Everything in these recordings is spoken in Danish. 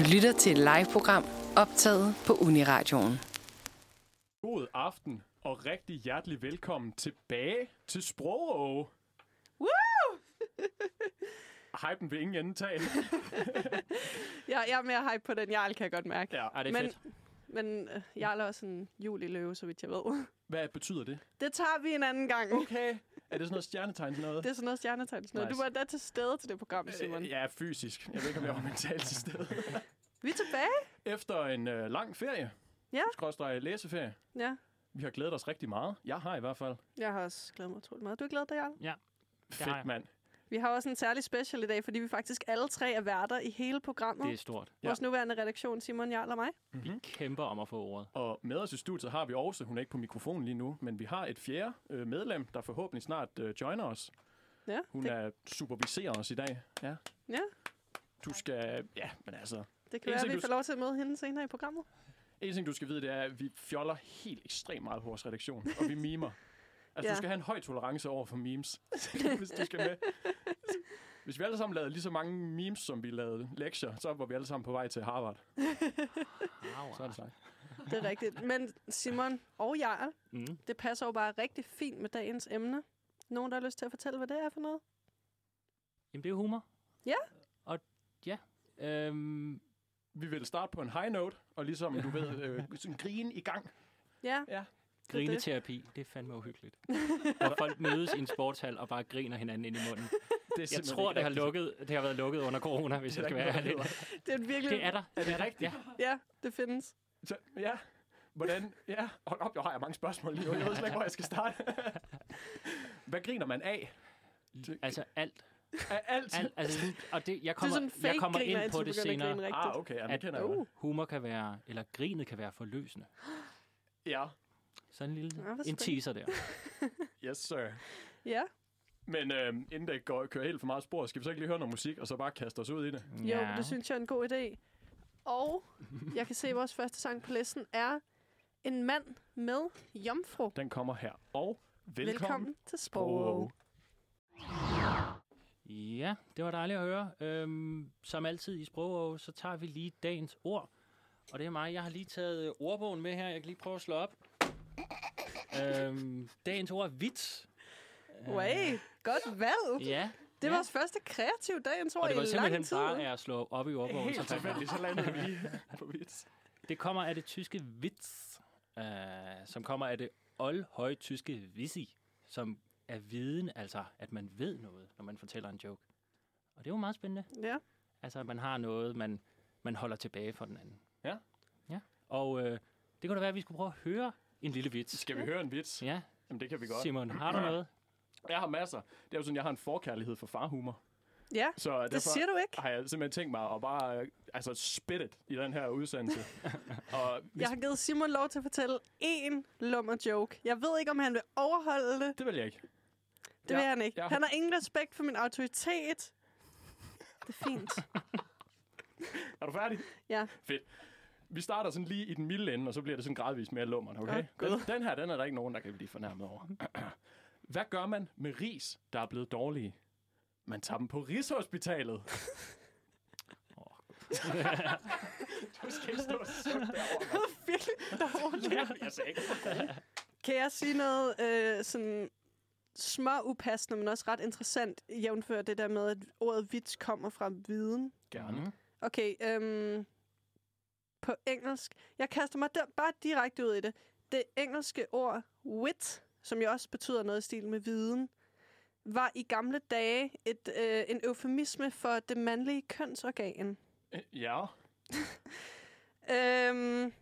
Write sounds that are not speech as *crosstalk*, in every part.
Du lytter til et live-program optaget på Uniradioen. God aften og rigtig hjertelig velkommen tilbage til Sprogå. Woo! *laughs* Hypen vil ingen ende tage. *laughs* Jeg, jeg er mere hype på den Jarl, kan jeg godt mærke. Ja. Ej, det er men, fedt. men øh, Jarl er også en juliløve, så vidt jeg ved. Hvad betyder det? Det tager vi en anden gang. Okay. Er det sådan noget stjernetegn sådan noget? Det er sådan noget stjernetegn. Sådan noget. Nice. Du var da til stede til det program, Simon. Øh, ja, fysisk. Jeg ved ikke, om jeg var mentalt til stede. *laughs* Vi er tilbage. Efter en øh, lang ferie. Ja. Skråstrej læseferie. Ja, Vi har glædet os rigtig meget. Jeg har i hvert fald. jeg har også glædet mig utroligt meget. Du har glædet dig, Jarl? har Fedt, mand. Vi har også en særlig special i dag, fordi vi faktisk alle tre er værter i hele programmet. Det er stort. Ja. Vores nuværende redaktion, Simon, Jarl og mig. Mm-hmm. Kæmper om at få ordet. Og med os i studiet har vi også, hun er ikke på mikrofonen lige nu, men vi har et fjerde øh, medlem, der forhåbentlig snart øh, joiner os. Ja, Hun det, er superviserer os i dag. Ja. ja, Du skal... Ja, men altså... det kan være, at vi du- får lov til at møde hende senere i programmet. En ting, du skal vide, det er, at vi fjoller helt ekstremt meget på vores redaktion, og vi mimer. Altså, Ja. du skal have en høj tolerance over for memes, *laughs* hvis du skal med. Hvis vi alle sammen lavede lige så mange memes, som vi lavede lektier, så var vi alle sammen på vej til Harvard. Så er det sagt. Det er rigtigt. Men Simon og Jarl, Mm. det passer jo bare rigtig fint med dagens emne. Nogen, der har lyst til at fortælle, hvad det er for noget? Jamen, det er jo humor. Ja. Og ja, øhm, Vi vil starte på en high note, og ligesom, du ved, øh, sådan grine i gang. Ja, Ja. Grineterapi, det er fandme uhyggeligt. Når folk mødes i en sportshal og bare griner hinanden ind i munden. Det er Jeg tror, det har, lukket, det har været lukket under corona, hvis Det jeg skal være noget, ærlig. det er virkelig... Det er der. Er det rigtigt? Ja. Ja, det findes. Så, ja. Hvordan? Ja. Hold op, jeg har mange spørgsmål lige nu. Jeg ved slet ikke, hvor jeg skal starte. Hvad griner man af? Altså alt. Af alt? alt altså, og det, jeg Det er kommer, sådan fake jeg kommer griner, ind på det senere. Ah, okay. Ja, det At- kender Uh. Humor kan være, eller grinet kan være forløsende. Ja. Sådan en lille Ja, en teaser der. *laughs* Yes, sir. Ja, Men øh, inden det går, kører helt for meget spor, skal vi så ikke lige høre noget musik, og så bare kaste os ud i det? jo, det synes jeg er en god idé. Og jeg kan se, at vores første sang på listen er En mand med jomfru. Den kommer her. Og velkommen, Velkommen til Sprog. Sprog. Ja, det var dejligt at høre. Øhm, som altid i Sprogå, så tager vi lige dagens ord. Og det er mig. Jeg har lige taget ordbogen med her. Jeg kan lige prøve at slå op. øhm, dagens ord er vits. Way, godt valg. Ja. Det er ja. vores første kreative dagens ord Og det var i lang simpelthen tid. bare af at slå op i ordbogen. Helt så fandt jeg- tilfældigt, så landede vi lige på vits. Det kommer af det tyske vits, øh, som kommer af det oldhøjtyske visi, som er viden, altså at man ved noget, når man fortæller en joke. Og det er jo meget spændende. Ja, Altså, at man har noget, man, man holder tilbage for den anden. Ja. Ja. Og øh, det kunne da være, at vi skulle prøve at høre en lille vits. Skal vi høre en vits? Ja, Jamen, det kan vi godt. Simon, har du noget? Jeg har masser. Det er jo sådan, jeg har en forkærlighed for farhumor. ja Så det siger du ikke. har jeg simpelthen tænkt mig at bare øh, altså, spit it i den her udsendelse. *laughs* og hvis, Jeg har givet Simon lov til at fortælle én lummer joke. Jeg ved ikke, om han vil overholde det. Det vil jeg ikke. Det Ja, vil han ikke. ja. Han har ingen respekt for min autoritet. Det er fint. *laughs* Er du færdig? Ja. Fedt. Vi starter sådan lige i den milde ende, og så bliver det sådan gradvist mere lummert, okay? Gud. den, den her, den er der ikke nogen, der kan blive fornærmet over. *clears throat* Hvad gør man med ris, der er blevet dårlige? Man tager dem på Rigshospitalet. *laughs* *laughs* du skal ikke stå og sukke derovre. *laughs* Virkelig dårligt. Ja, jeg sagde ikke. Kan jeg sige noget øh, sådan små upassende, men også ret interessant, jævnfør det der med, at ordet vits kommer fra viden? Gerne. Okay, øhm, på engelsk. Jeg kaster mig der bare direkte ud i det. Det engelske ord wit, som jo også betyder noget i stil med viden, var i gamle dage et, øh, en eufemisme for det mandlige kønsorgan. Øh, Ja. *laughs* Øhm,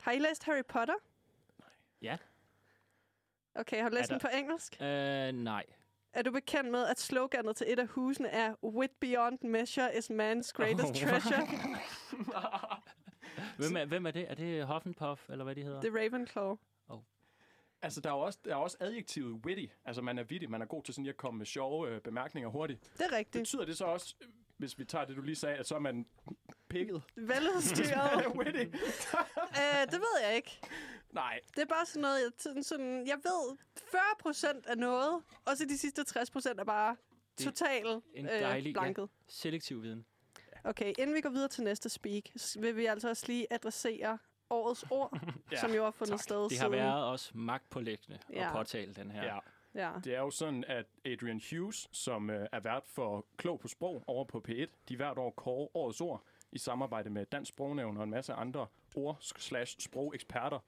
har I læst Harry Potter? Ja. Okay, har du læst den på engelsk? Øh, nej. Er du bekendt med, at sloganet til et af husene er Wit beyond measure is man's greatest Oh, treasure? *laughs* *laughs* Hvem er, hvem er det? Er det Hufflepuff, eller hvad de hedder? Det er Ravenclaw. Altså, der er også, der er også adjektivet witty. Altså, man er vittig. Man er god til sådan lige at komme med sjove øh, bemærkninger hurtigt. Det er rigtigt. Betyder det så også, hvis vi tager det, du lige sagde, at så er man pikket? Veludstyret. *laughs* witty? *laughs* øh, det ved jeg ikke. Nej. Det er bare sådan noget, jeg, sådan, sådan, jeg ved 40 procent af noget, og så de sidste 60 procent er bare totalt en øh, dejlig- ja. blanket. Selektiv viden. Okay, inden vi går videre til næste speak, vil vi altså også lige adressere årets ord, *laughs* ja, som jo har fundet tak. sted Det har siden. været os magtpålæggende Ja. at påtale den her. Ja. Ja. Det er jo sådan, at Adrian Hughes, som øh, er vært for Klog på Sprog over på P1, de hvert år kårer årets ord i samarbejde med Dansk Sprognævn og en masse andre ord-slash-sprogeksperter.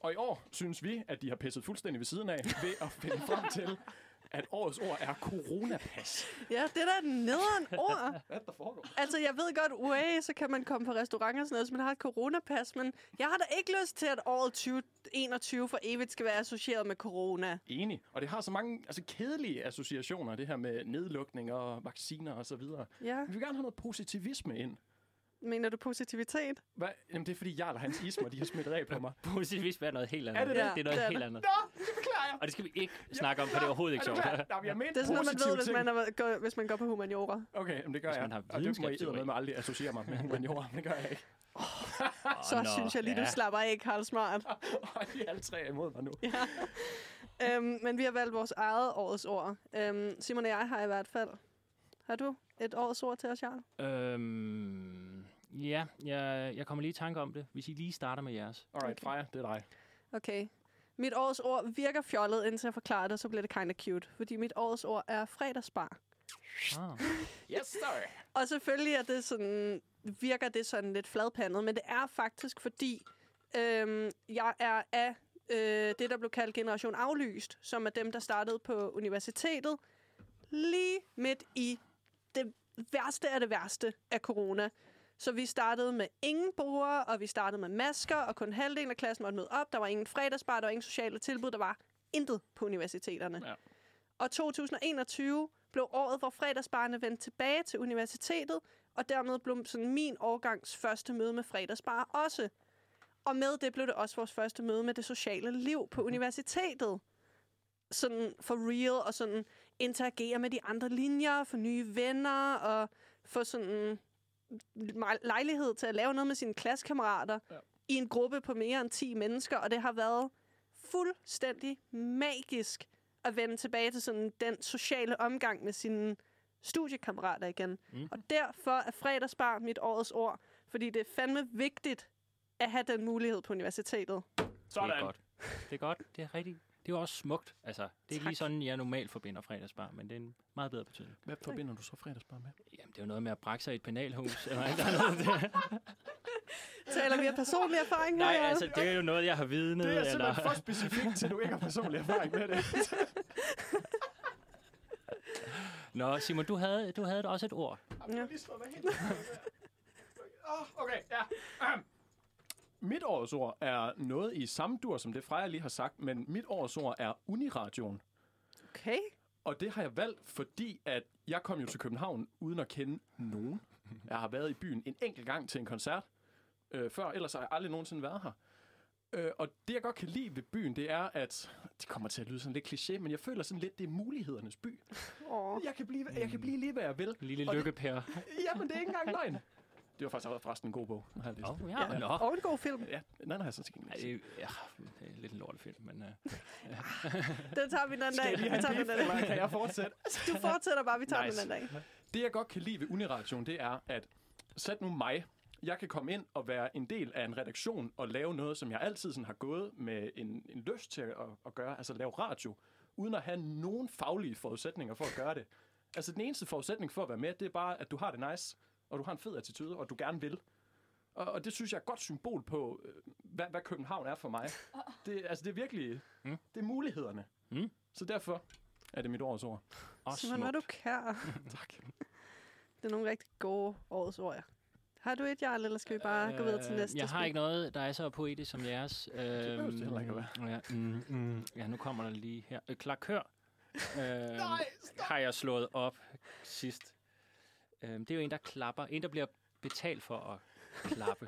Og i år synes vi, at de har pisset fuldstændig ved siden af ved at finde frem til, *laughs* at årets ord er coronapas. *laughs* ja, det er da nederen ord. Hvad der foregår? Altså, jeg ved godt, uaf, så kan man komme på restaurant og sådan noget, hvis man har et coronapas, men jeg har da ikke lyst til, at året 2021 for evigt skal være associeret med corona. Enig. Og det har så mange altså, kedelige associationer, det her med nedlukning og vacciner og så videre. Ja, Vi vil gerne have noget positivisme ind. Mener du positivitet? Hvad? Jamen, det er fordi Jarl og hans ismer, de har smittet af på mig. *laughs* Positivt være noget helt andet. Er det det? det er noget Ja, det er helt det. andet. Nå, det beklager jeg. Og det skal vi ikke snakke om, for det er overhovedet ikke Er sjovt. men jeg mente Det er sådan noget, man ved, hvis man, er, går, hvis man går på humaniora. Okay, men det gør Hvis jeg. man har og det må I videnskabsteori. med aldrig associere mig med humaniora. Det gør jeg ikke. Så nå, synes jeg lige, du ja. slapper af, Karl Smart. Og de er alle tre imod mig nu. øhm, men vi har valgt vores eget årets ord. Øhm, Simon og jeg har i hvert fald. Har du et årets ord til os, Jarl? Øhm, ja, jeg, jeg kommer lige i tanke om det, hvis I lige starter med jeres. Alright, Freja, det er dig. Okay. Mit årets ord virker fjollet, indtil jeg forklarer det, så bliver det kind of cute. Fordi mit årets ord er fredagsbar. Ah. *laughs* Yes, sir. Og selvfølgelig er det sådan, virker det sådan lidt fladpandet, men det er faktisk fordi, øhm, jeg er af øh, det, der blev kaldt Generation Aflyst, som er dem, der startede på universitetet lige midt i det værste af det værste af corona. Så vi startede med ingen brugere, og vi startede med masker, og kun halvdelen af klassen måtte møde op. Der var ingen fredagsbar, der var ingen sociale tilbud, der var intet på universiteterne. Ja. Og 2021 blev året, hvor fredagsbarne vendte tilbage til universitetet, og dermed blev sådan min årgangs første møde med fredagsbar også. Og med det blev det også vores første møde med det sociale liv på universitetet. Sådan for real, og sådan interagere med de andre linjer, få nye venner, og få sådan lejlighed til at lave noget med sine klassekammerater Ja. i en gruppe på mere end 10 mennesker, og det har været fuldstændig magisk at vende tilbage til sådan den sociale omgang med sine studiekammerater igen. Mm. Og derfor er fredagsbar mit årets ord, fordi det er fandme vigtigt at have den mulighed på universitetet. Det er Sådan. godt. Det er godt. Det er rigtig. Det er jo også smukt. Altså, det er ikke Tak. lige sådan, jeg normalt forbinder fredagsbar, men det er en meget bedre betydning. Hvad forbinder du så fredagsbar med? Jamen, det er jo noget med at brække sig i et penalhus. eller et eller andet. Det- *laughs* Taler vi af personlig erfaring Nej, her? Altså, det er jo noget, jeg har vidnet. Det er eller... simpelthen for specifikt, til du ikke har personlig erfaring med det. Nå, Simon, du havde, du havde også et ord. Jamen, jeg lige slå mig helt. Åh, Okay, ja. Ahem. Mit årets ord er noget i samme dur, som det Freja lige har sagt, men mit årets ord er Uniradioen. Okay. Og det har jeg valgt, fordi at jeg kom jo til København uden at kende nogen. Jeg har været i byen en enkelt gang til en koncert øh, før, ellers har jeg aldrig nogensinde været her. Øh, og det, jeg godt kan lide ved byen, det er, at det kommer til at lyde sådan lidt kliché, men jeg føler sådan lidt, det er mulighedernes by. Åh. Jeg kan blive, jeg kan blive lige, hvad jeg vil. Lille Og det- lykkepær. Jamen, det er ikke engang løgn. Det var faktisk forresten en god bog. Den har jeg læst. Åh, ja, Ja. nå. Og en god film. Ja, den har jeg sådan set ikke læst. det, er- ja, det er lidt en lortefilm, men... *laughs* Uh, Den tager vi den anden Skal dag. jeg lige Vi have tager en den beef, anden dag. eller kan jeg fortsætte? *laughs* Du fortsætter bare, vi tager Nice. den anden dag. Det, jeg godt kan lide ved Uniration, det er, at sæt nu mig. Jeg kan komme ind og være en del af en redaktion og lave noget, som jeg altid sådan har gået med en, en lyst til at, at gøre, altså lave radio, uden at have nogen faglige forudsætninger for at gøre det. Altså den eneste forudsætning for at være med, det er bare, at du har det nice, og du har en fed attitude, og du gerne vil. Og, og det synes jeg er et godt symbol på, øh, hvad, hvad København er for mig. Det, altså det er virkelig, Mm. det er mulighederne. Mm. Så derfor er det mit års ord. også Simon, er smukt. du kær. *laughs* Tak. Det er nogle rigtig gode årets ord, ja. Har du et, Jarl, eller skal vi bare gå videre til Øh, næste? Jeg har spil? ikke noget, der er så poetisk som jeres. Øhm, *laughs* det behøver det heller ikke at Ja, mm, mm, ja, nu kommer der lige her. Øh, klakør. *laughs* Øh, har jeg slået op sidst. Øh, det er jo en, der klapper. En, der bliver betalt for at klappe.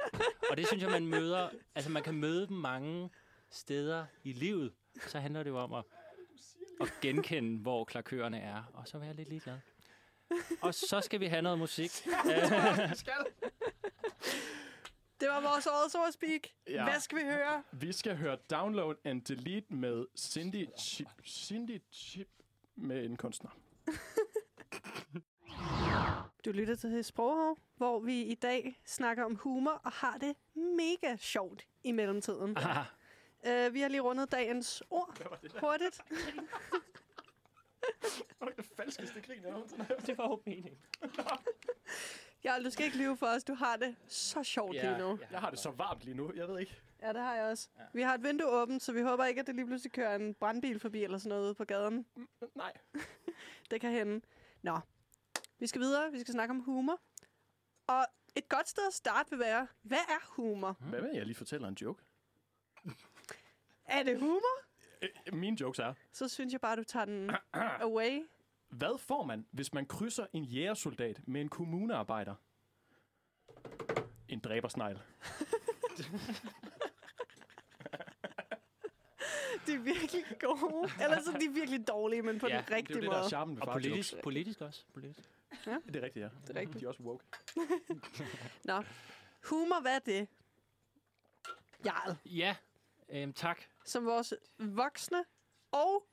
Og det synes jeg, man møder... Altså, man kan møde dem mange steder i livet. Så handler det jo om at, at genkende, hvor klakørerne er. Og så være lidt ligeglad. Og så skal vi have noget musik. *laughs* Det var vores årets ordspeak. Ja. Ja. Hvad skal vi høre? Vi skal høre Download and Delete med Cindy Chip, Cindy Chip med en kunstner. Du lytter til Sproghov, hvor vi i dag snakker om humor og har det mega sjovt i mellemtiden. Ah, Uh, vi har lige rundet dagens ord Hvad var det der? hurtigt. *laughs* Var det det falskeste grin, jeg nogensinde har det var jo meningen. *laughs* Ja, du skal ikke lyve for os. Du har det så sjovt ja, lige nu. Jeg har det så varmt lige nu. Jeg ved ikke. Ja, det har jeg også. Ja. Vi har et vindue åbent, så vi håber ikke, at det lige pludselig kører en brandbil forbi eller sådan noget ude på gaden. Nej. *laughs* Det kan hende. Nå, vi skal videre. Vi skal snakke om humor. Og et godt sted at starte vil være, hvad er humor? Hvad med, jeg lige fortæller en joke? Er det humor? Øh, Mine jokes er, Så synes jeg bare, du tager den away. hvad får man, hvis man krydser en jægersoldat med en kommunearbejder? En dræbersnegl. *laughs* De er virkelig gode. Eller så er de virkelig dårlige, men på Ja, den Det er rigtige jo det, måde. der er charmen ved Og politisk, politisk også. Politisk. Det er rigtigt, ja. Det er rigtigt. De er også woke. *laughs* Nå. Humor, hvad er det? Jarl, Ja, øhm, tak. som vores voksne og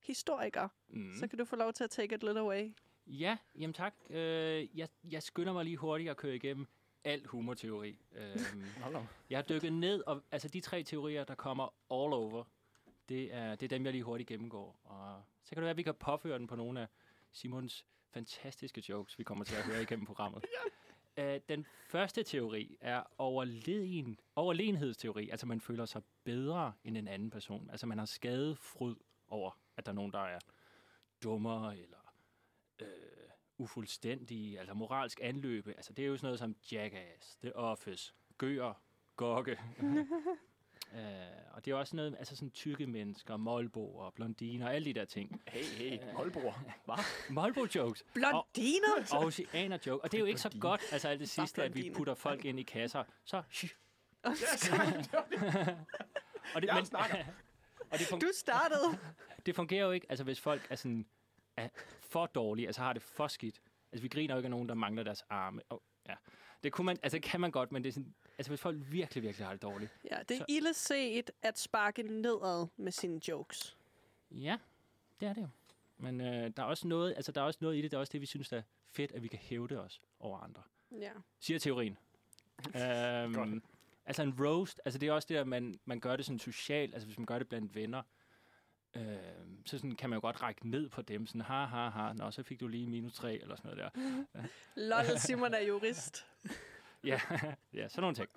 historiker, Mm. så kan du få lov til at take it little away. Ja, jamen tak. Øh, jeg, jeg skynder mig lige hurtigt at køre igennem al humorteori. Øhm, *laughs* jeg har dykket ned, og altså de tre teorier, der kommer all over, det er, det er dem, jeg lige hurtigt gennemgår. Og så kan det være, at vi kan påføre den på nogle af Simons fantastiske jokes, vi kommer til at høre igennem programmet. *laughs* ja. øh, den første teori er overlegen, overlegenhedsteori. Altså, man føler sig bedre end en anden person. Altså, man har skadefryd over, at der er nogen, der er dummere eller øh, ufuldstændige, altså moralsk anløbe. Altså, det er jo sådan noget som Jackass, The Office, Gøer, Gokke. *laughs* øh, og det er også noget, altså sådan tykke mennesker, målboer, blondiner, alle de der ting. Hey, hey, Aalborg. Hvad? *laughs* Målbo-jokes. Blondiner! Og oceaner joke. Og det er jo ikke så godt, altså alt det sidste, at vi putter folk ind i kasser. Så, shh. Ja, *laughs* og det, Jeg snakker. *laughs* og det, Du startede. det fungerer jo ikke, altså hvis folk er sådan er for dårlige, altså har det for skidt. Altså vi griner jo ikke af nogen, der mangler deres arme. Oh, ja. Det kunne man, altså det kan man godt, men det er sådan, altså hvis folk virkelig, virkelig har det dårligt. Ja, det er Så- ille set at sparke nedad med sine jokes. Ja, det er det jo. Men øh, der er også noget, altså der er også noget i det, der er også det, vi synes der er fedt, at vi kan hævde os over andre. Ja. siger teorien. *laughs* øhm, altså en roast, altså det er også det, at man, man gør det sådan socialt, altså hvis man gør det blandt venner, øhm, så sådan kan man jo godt række ned på dem, sådan ha ha ha, nå, så fik du lige minus 3 eller sådan noget der. *laughs* Lol, Simon er jurist. *laughs* Ja, *laughs* ja sådan nogle ting.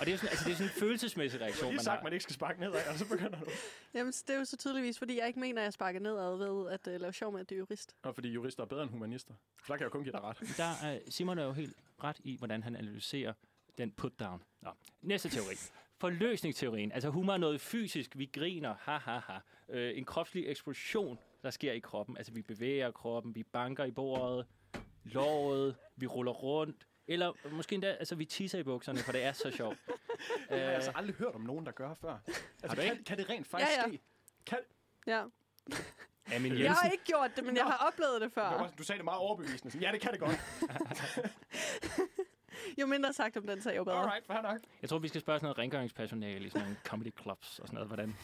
Og det er jo sådan, altså det er sådan en følelsesmæssig reaktion, har man sagt, har. man ikke skal sparke nedad, og så begynder du. Jamen, det er jo så tydeligvis, fordi jeg ikke mener, at jeg sparker nedad ved at uh, lave sjov med, at det er jurist. Og fordi jurister er bedre end humanister. For der kan jeg jo kun give dig ret. Der er Simon er jo helt ret i, hvordan han analyserer den put-down. Nå. Næste teori. Forløsningsteorien. Altså humor er noget fysisk. Vi griner. Ha, ha, ha. Øh, en kropslig eksplosion, der sker i kroppen. Altså vi bevæger kroppen, vi banker i bordet, låret, vi ruller rundt. Eller måske endda, altså vi tisser i bukserne, for det er så sjovt. *laughs* Det har jeg altså aldrig hørt om nogen, der gør før. Altså, Har du kan, ikke? kan det rent faktisk Ja, ja. ske? Kan, Ja. *laughs* Amin Jeg har ikke gjort det, men jeg har oplevet det før. du sagde det meget overbevisende. Sådan, ja, det kan det godt. *laughs* Jo mindre sagt om den sag, jo bedre. Alright, fair nok. Jeg tror, vi skal spørge sådan noget rengøringspersonale i sådan nogle comedy clubs og sådan noget. Hvordan,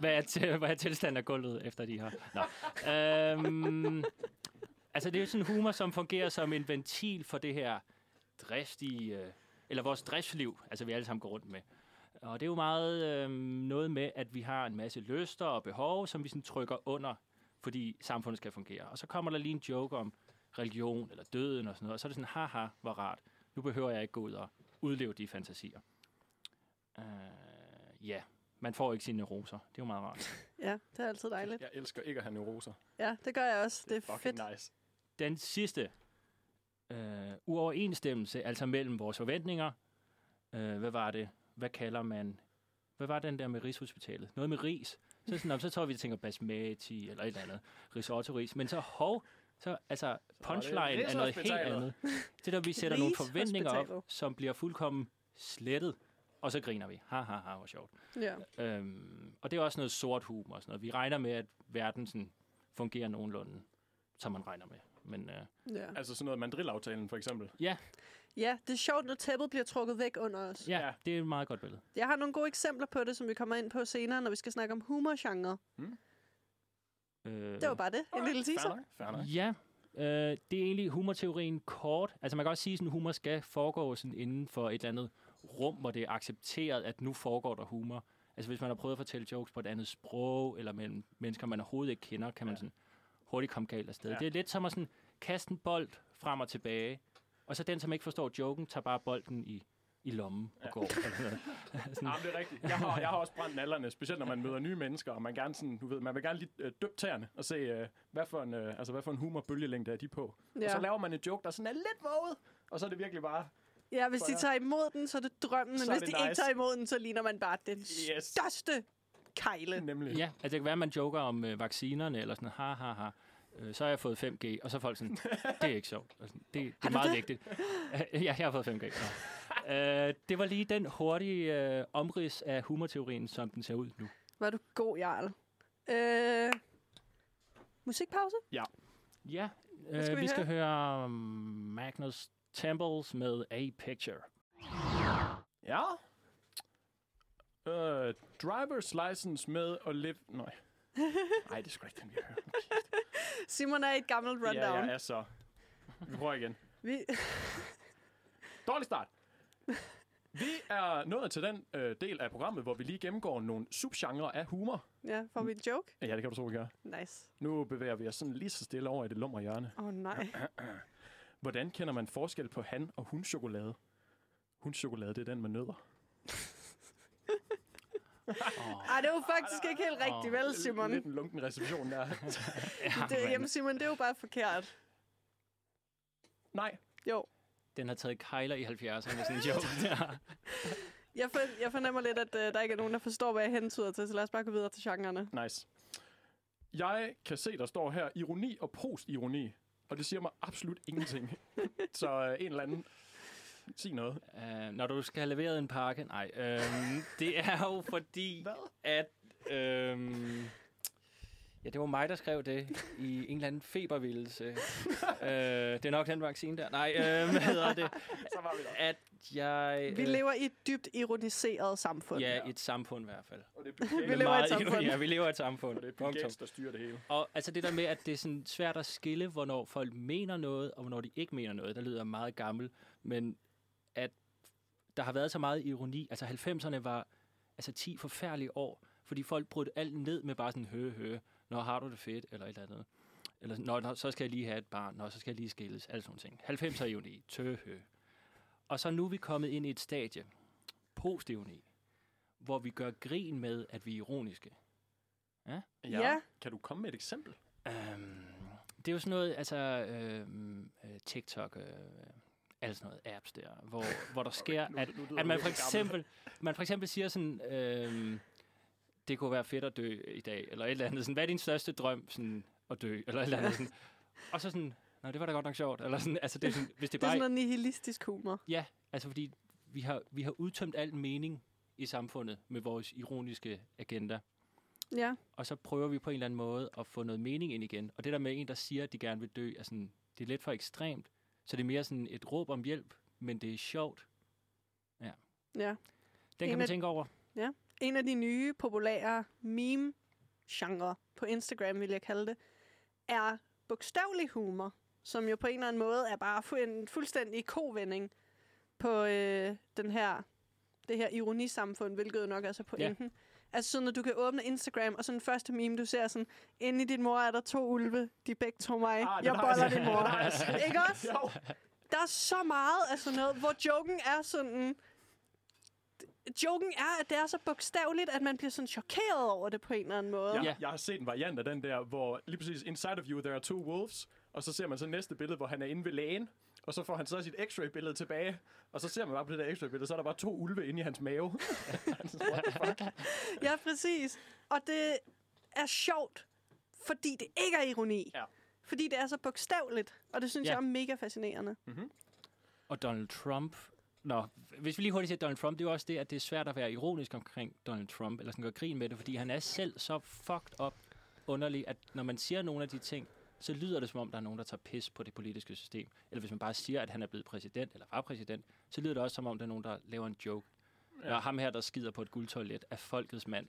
hvad, er til, hvad er tilstanden af gulvet, efter de har... Nå. Øhm, altså, det er jo sådan humor, som fungerer som en ventil for det her driftige... Øh, eller vores driftsliv, altså vi alle sammen går rundt med. Og det er jo meget øh, noget med, at vi har en masse lyster og behov, som vi sådan trykker under, fordi samfundet skal fungere. Og så kommer der lige en joke om religion eller døden og sådan noget, og så er det sådan, haha, hvor rart. Nu behøver jeg ikke gå ud og udleve de fantasier. Uh, ja, man får ikke sine neuroser. Det er jo meget rart. *laughs* Ja, det er altid dejligt. Jeg elsker ikke at have neuroser. Ja, det gør jeg også. Det er fucking fedt. nice. Den sidste uh, uoverensstemmelse, altså mellem vores forventninger. Uh, hvad var det? Hvad kalder man? Hvad var den der med Rigshospitalet? Noget med ris. Så, sådan, "Nå, så tror vi, vi tænker basmati eller et eller andet. Risotto-ris. Men så hov, så altså punchline er noget helt andet. Det er, der vi sætter nogle forventninger op, som bliver fuldkommen slettet. Og så griner vi. Ha, ha, ha, hvor sjovt. Ja. Øhm, og det er også noget sort humor og sådan noget. Vi regner med, at verden sådan fungerer nogenlunde, som man regner med. Men øh, Ja. Altså sådan noget mandrillaftalen, for eksempel. ja, det er sjovt, når tæppet bliver trukket væk under os. ja, Ja. det er et meget godt billede. Jeg har nogle gode eksempler på det, som vi kommer ind på senere, når vi skal snakke om humorgenre. Øh, Det var bare det. En lille fair teaser. Fair nok. Ja, Øh, det er egentlig humorteorien kort. Altså man kan også sige, at humor skal foregå sådan inden for et eller andet rum, hvor det er accepteret, at nu foregår der humor. Altså hvis man har prøvet at fortælle jokes på et andet sprog, eller mellem mennesker, man overhovedet ikke kender, kan man Ja. sådan hurtigt komme galt afsted. Ja. Det er lidt som at sådan kaste en bold frem og tilbage, og så den, som ikke forstår joken, tager bare bolden i, i lommen og Ja. går. *laughs* Eller sådan noget. sådan, Ja, det er rigtigt. Jeg har, jeg har også brændt nallerne, specielt når man møder nye mennesker, og man, gerne sådan, du ved, man vil gerne lige øh, døbe tæerne og se, øh, hvad, for en, øh, altså, hvad for en humorbølgelængde er de på. Ja. Og så laver man en joke, der sådan er lidt våget, og så er det virkelig bare, ja, hvis de tager imod den, så er det drømmen, men hvis det de ikke nice. tager imod den, så ligner man bare den Yes. største kejle. nemlig. Ja, altså det kan være, at man joker om øh, vaccinerne, eller sådan, ha, ha, ha. Øh, så har jeg fået 5G, og så er folk sådan, det er ikke sjovt. Altså, det, det er meget det? vigtigt. *laughs* ja, jeg har fået 5G. Nå. øh, det var lige den hurtige øh, omrids af humorteorien, som den ser ud nu. Var du god, Jarl. Øh, musikpause? Ja, skal øh, vi vi skal høre? høre um, Magnus Temples med A Picture. Ja. Uh, driver's license med at live... Nej. *laughs* Nej, det er sgu ikke den, vi hører. Simon er i et gammelt rundown. Ja, jeg er så. Vi prøver igen. Vi, *laughs* Dårlig start. Vi er nået til den øh, del af programmet, hvor vi lige gennemgår nogle subgenre af humor. ja, får vi en joke? Ja, det kan du tro, vi gør. Nice. Nu bevæger vi os sådan lige så stille over i det lumre hjørne. Åh oh, nej. *clears throat* Hvordan kender man forskel på han- og hundchokolade? Hundchokolade, det er den med nødder. *laughs* Oh, Ej, det var faktisk ikke helt rigtigt, vel, Simon? Lidt en lunken reception der. *laughs* Det, jamen, Simon, det er jo bare forkert. Nej, Jo. den har taget kejler i 70'erne, sådan en joke. *laughs* der. Jeg, for, jeg fornemmer lidt, at uh, der ikke er nogen, der forstår, hvad jeg hentyder til, så lad os bare gå videre til genrerne. nice. Jeg kan se, der står her ironi og postironi. Og det siger mig absolut ingenting. *laughs* Så øh, en eller anden... Sig noget. Uh, når du skal have leveret en pakke? Nej, øhm, det er jo fordi, *laughs* at... Øhm, ja, det var mig, der skrev det i en eller anden febervildelse. *laughs* øh, det er nok den vaccine der. Nej, øh, hvad hedder det? Så var vi der. At jeg... Vi lever i et dybt ironiseret samfund. Ja, et samfund i hvert fald. Og det er Vi lever i et Meget- samfund. Ja, vi lever i et samfund. og det er Punktum. Der styrer det hele. Og altså det der med, at det er sådan svært at skille, hvornår folk mener noget, og hvornår de ikke mener noget, der lyder meget gammel. Men at der har været så meget ironi. Altså 90'erne var altså 10 forfærdelige år, fordi folk brød alt ned med bare sådan, hø, hø, når har du det fedt, eller et eller andet. Eller, nå, nå, så skal jeg lige have et barn, nå, så skal jeg lige skilles, alle sådan nogle ting. 90'er ironi, tø, hø. Og så nu er vi kommet ind i et stadie, post-ironi, hvor vi gør grin med, at vi er ironiske. Ja. Kan du komme med et eksempel? Um, det er jo sådan noget, altså øhm, øh, TikTok, øh, alle sådan noget apps der, hvor, hvor der *laughs* sker, Nu- at, nu lyder at man for eksempel, man for eksempel siger sådan, øhm, det kunne være fedt at dø i dag, eller et eller andet. Sådan, hvad er din største drøm sådan, at dø, eller et eller andet. Sådan. *laughs* Og så sådan, nej, det var da godt nok sjovt. Eller sådan, altså, det er sådan, *laughs* hvis det Det er bare, sådan noget nihilistisk humor. Ja, altså fordi vi har, vi har udtømt al mening i samfundet med vores ironiske agenda. Ja. Og så prøver vi på en eller anden måde at få noget mening ind igen. Og det der med en, der siger, at de gerne vil dø, er sådan, det er lidt for ekstremt. Så det er mere sådan et råb om hjælp, men det er sjovt. ja. Den En kan man af- tænke over. En af de nye populære meme-genre på Instagram, vil jeg kalde det, er bogstavelig humor, som jo på en eller anden måde er bare en fuldstændig kovending på øh, den her, det her ironisamfund, hvilket nok er så pointen. Ja. Altså sådan, at du kan åbne Instagram, og sådan den første meme, du ser sådan, inde i din mor er der to ulve, de begge to mig, Ah, jeg boller din mor. *laughs* Set. Ikke også? Jo. Der er så meget af sådan noget, hvor joken er sådan... Joken er, at det er så bogstaveligt, at man bliver sådan chokeret over det på en eller anden måde. Jeg, Ja. jeg har set en variant af den der, hvor lige præcis inside of you, there are two wolves, og så ser man så næste billede, hvor han er inde ved lægen, og så får han så sit x-ray-billede tilbage, og så ser man bare på det der x-ray-billede, så er der bare to ulve inde i hans mave. *laughs* *laughs* Ja, præcis. Og det er sjovt, fordi det ikke er ironi. Ja. Fordi det er så bogstaveligt, og det synes Ja. jeg er mega fascinerende. Og Donald Trump... Nå, hvis vi lige hurtigt siger Donald Trump, det er jo også det, at det er svært at være ironisk omkring Donald Trump, eller sådan gøre grin med det, fordi han er selv så fucked up underlig, at når man siger nogle af de ting, så lyder det som om, der er nogen, der tager pis på det politiske system. Eller hvis man bare siger, at han er blevet præsident, eller var præsident, så lyder det også som om, der er nogen, der laver en joke. Ja. Og ham her, der skider på et guldtoilet, er folkets mand.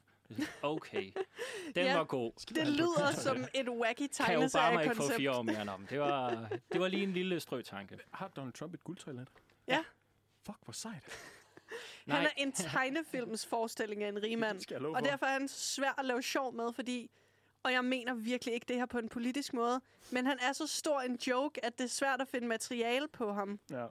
Okay, *laughs* den Ja. var god. Det lyder som et wacky Kan Obama ikke få tegneseriekoncept. fire år mere? Men det var, det var lige en lille strøtanke. Har Donald Trump et guldtoilet? Ja. Fuck, hvor sejt. *laughs* Han er en tegnefilms forestilling af en rigmand. Og for. derfor er han svær at lave sjov med, fordi... Og jeg mener virkelig ikke det her på en politisk måde. Men han er så stor en joke, at det er svært at finde materiale på ham. Ja.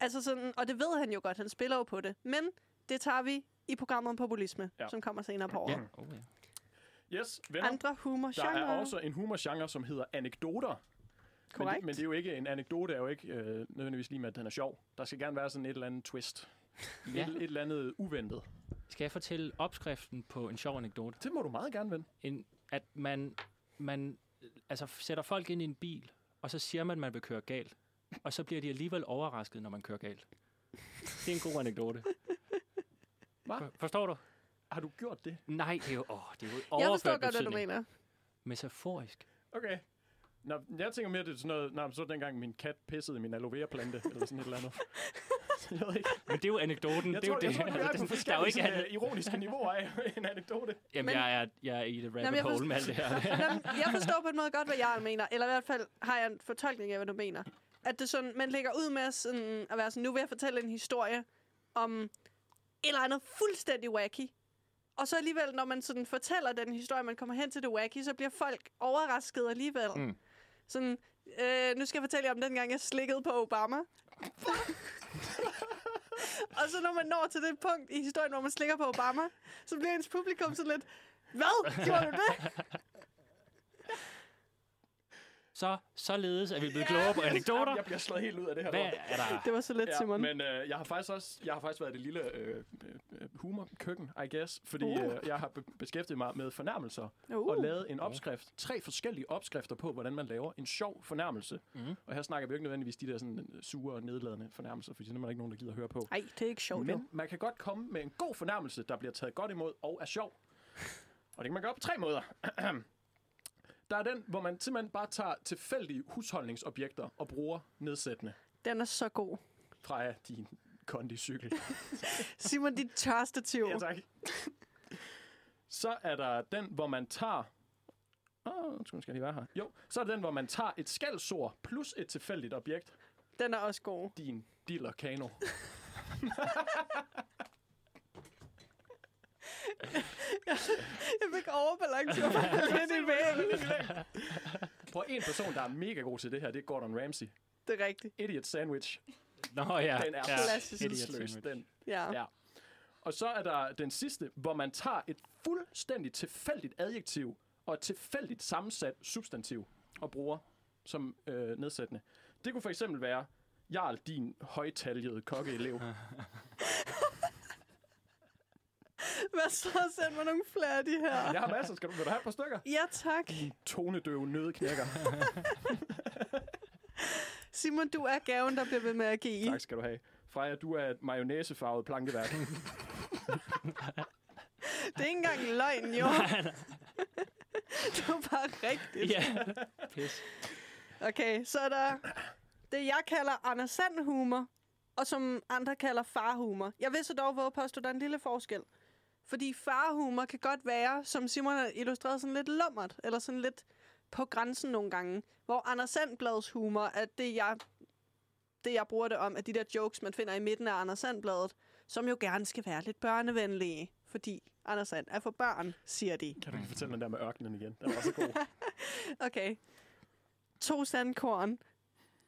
Altså sådan, og det ved han jo godt, han spiller jo på det. Men det tager vi i programmet om populisme, Ja. som kommer senere på året. Ja. Oh, ja. Yes, venner. Andre humor Der er også en humorgenre, som hedder anekdoter. Men det, Korrekt. men det er jo ikke, en anekdote er jo ikke øh, nødvendigvis lige med, at den er sjov. Der skal gerne være sådan et eller andet twist. Ja. Et, et eller andet uventet. Skal jeg fortælle opskriften på en sjov anekdote? Det må du meget gerne vende. En, at man, man øh, altså, sætter folk ind i en bil, og så siger man, at man vil køre galt. Og så bliver de alligevel overrasket, når man kører galt. Det er en god anekdote. Hva? For- Forstår du? Har du gjort det? Nej, det er jo, åh, det er jo Jeg overført forstår godt, hvad du mener. Metaforisk. Okay. Nå, jeg tænker mere, det er sådan noget, nej, så dengang min kat pissede i min aloe vera plante, eller sådan et eller andet. *laughs* *laughs* jeg ved ikke. Men det er jo anekdoten. Jeg det er tror, jo jeg det. tror, vi er Altså, *laughs* på der er jo forskellige ikke sådan, øh, ironiske niveauer af *laughs* en anekdote. Jamen, Men- jeg, er, jeg er i det rabbit Jamen, jeg hole med alt det her. Jamen, jeg forstår på en måde godt, hvad jeg mener. Eller i hvert fald har jeg en fortolkning af, hvad du mener. At det sådan, man lægger ud med sådan, at være sådan, nu vil jeg fortælle en historie om et eller andet fuldstændig wacky. Og så alligevel, når man sådan fortæller den historie, man kommer hen til det wacky, så bliver folk overrasket alligevel. Mm. Sådan, øh, nu skal jeg fortælle jer om den gang, jeg slikkede på Obama. *laughs* og så når man når til det punkt i historien, hvor man slikker på Obama, så bliver ens publikum sådan lidt, hvad? Gjorde du det? Så, således er vi blevet klogere på anekdoter. Jeg bliver slået helt ud af det her. Hvad lort. er der? Det var så let, Ja, Simon. men øh, jeg har faktisk også jeg har faktisk været det lille øh, øh, humorkøkken, I guess, fordi Uh. øh, jeg har be- beskæftiget mig med fornærmelser Uh. og lavet en opskrift, tre forskellige opskrifter på, hvordan man laver en sjov fornærmelse. Mhm. Og her snakker vi jo ikke nødvendigvis de der sådan øh, sure og nedladende fornærmelser, fordi det er der ikke nogen, der gider at høre på. Nej, det er ikke sjovt, jo. Men man kan godt komme med en god fornærmelse, der bliver taget godt imod og er sjov. Og det kan man gøre på tre måder. *clears throat* Der er den, hvor man simpelthen bare tager tilfældige husholdningsobjekter og bruger nedsættende Den er så god. fra din kondicykel. *laughs* Simon, dit tørstativ. Ja, tak. Så er der den, hvor man tager... Åh, oh, skal jeg lige være her. Jo, så er der den, hvor man tager et skældsord plus et tilfældigt objekt. Den er også god. Din diller kano. *laughs* *laughs* Jeg fik overbalance på *laughs* lidt i væggen. Prøv en person, der er mega god til det her, det er Gordon Ramsay. Det er rigtigt. Idiot sandwich. Nå ja. Den er ja. klassisk. Idiot sandwich. den. Ja. Ja. Og så er der den sidste, hvor man tager et fuldstændig tilfældigt adjektiv og et tilfældigt sammensat substantiv og bruger som øh, nedsættende. Det kunne for eksempel være, Jarl, din højtaljede kokkeelev. *laughs* Hvad så? Send mig nogle flere af de her. Jeg har masser. Skal du, vil du have et par stykker? Ja, tak. Tonedøve nødeknækker. *laughs* Simon, du er gaven, der bliver ved med at give. tak skal du have. Freja, du er et mayonnaisefarvet plankeværk. *laughs* Det er ikke engang løgn, jo. *laughs* det var bare rigtigt. Ja. Pis. Okay, så er der det, jeg kalder Anders Sand humor, og som andre kalder farhumor. Jeg vil så dog våge påstå, der er en lille forskel. Fordi farhumor kan godt være, som Simon har illustreret, sådan lidt lummert, eller sådan lidt på grænsen nogle gange. Hvor Anders Sandbladets humor er det, jeg, det, jeg bruger det om, at de der jokes, man finder i midten af Anders Sandbladet, som jo gerne skal være lidt børnevenlige. Fordi Anders Sand er for børn, siger de. Kan du ikke fortælle den der med ørkenen igen? Den var så god. *laughs* Okay. To sandkorn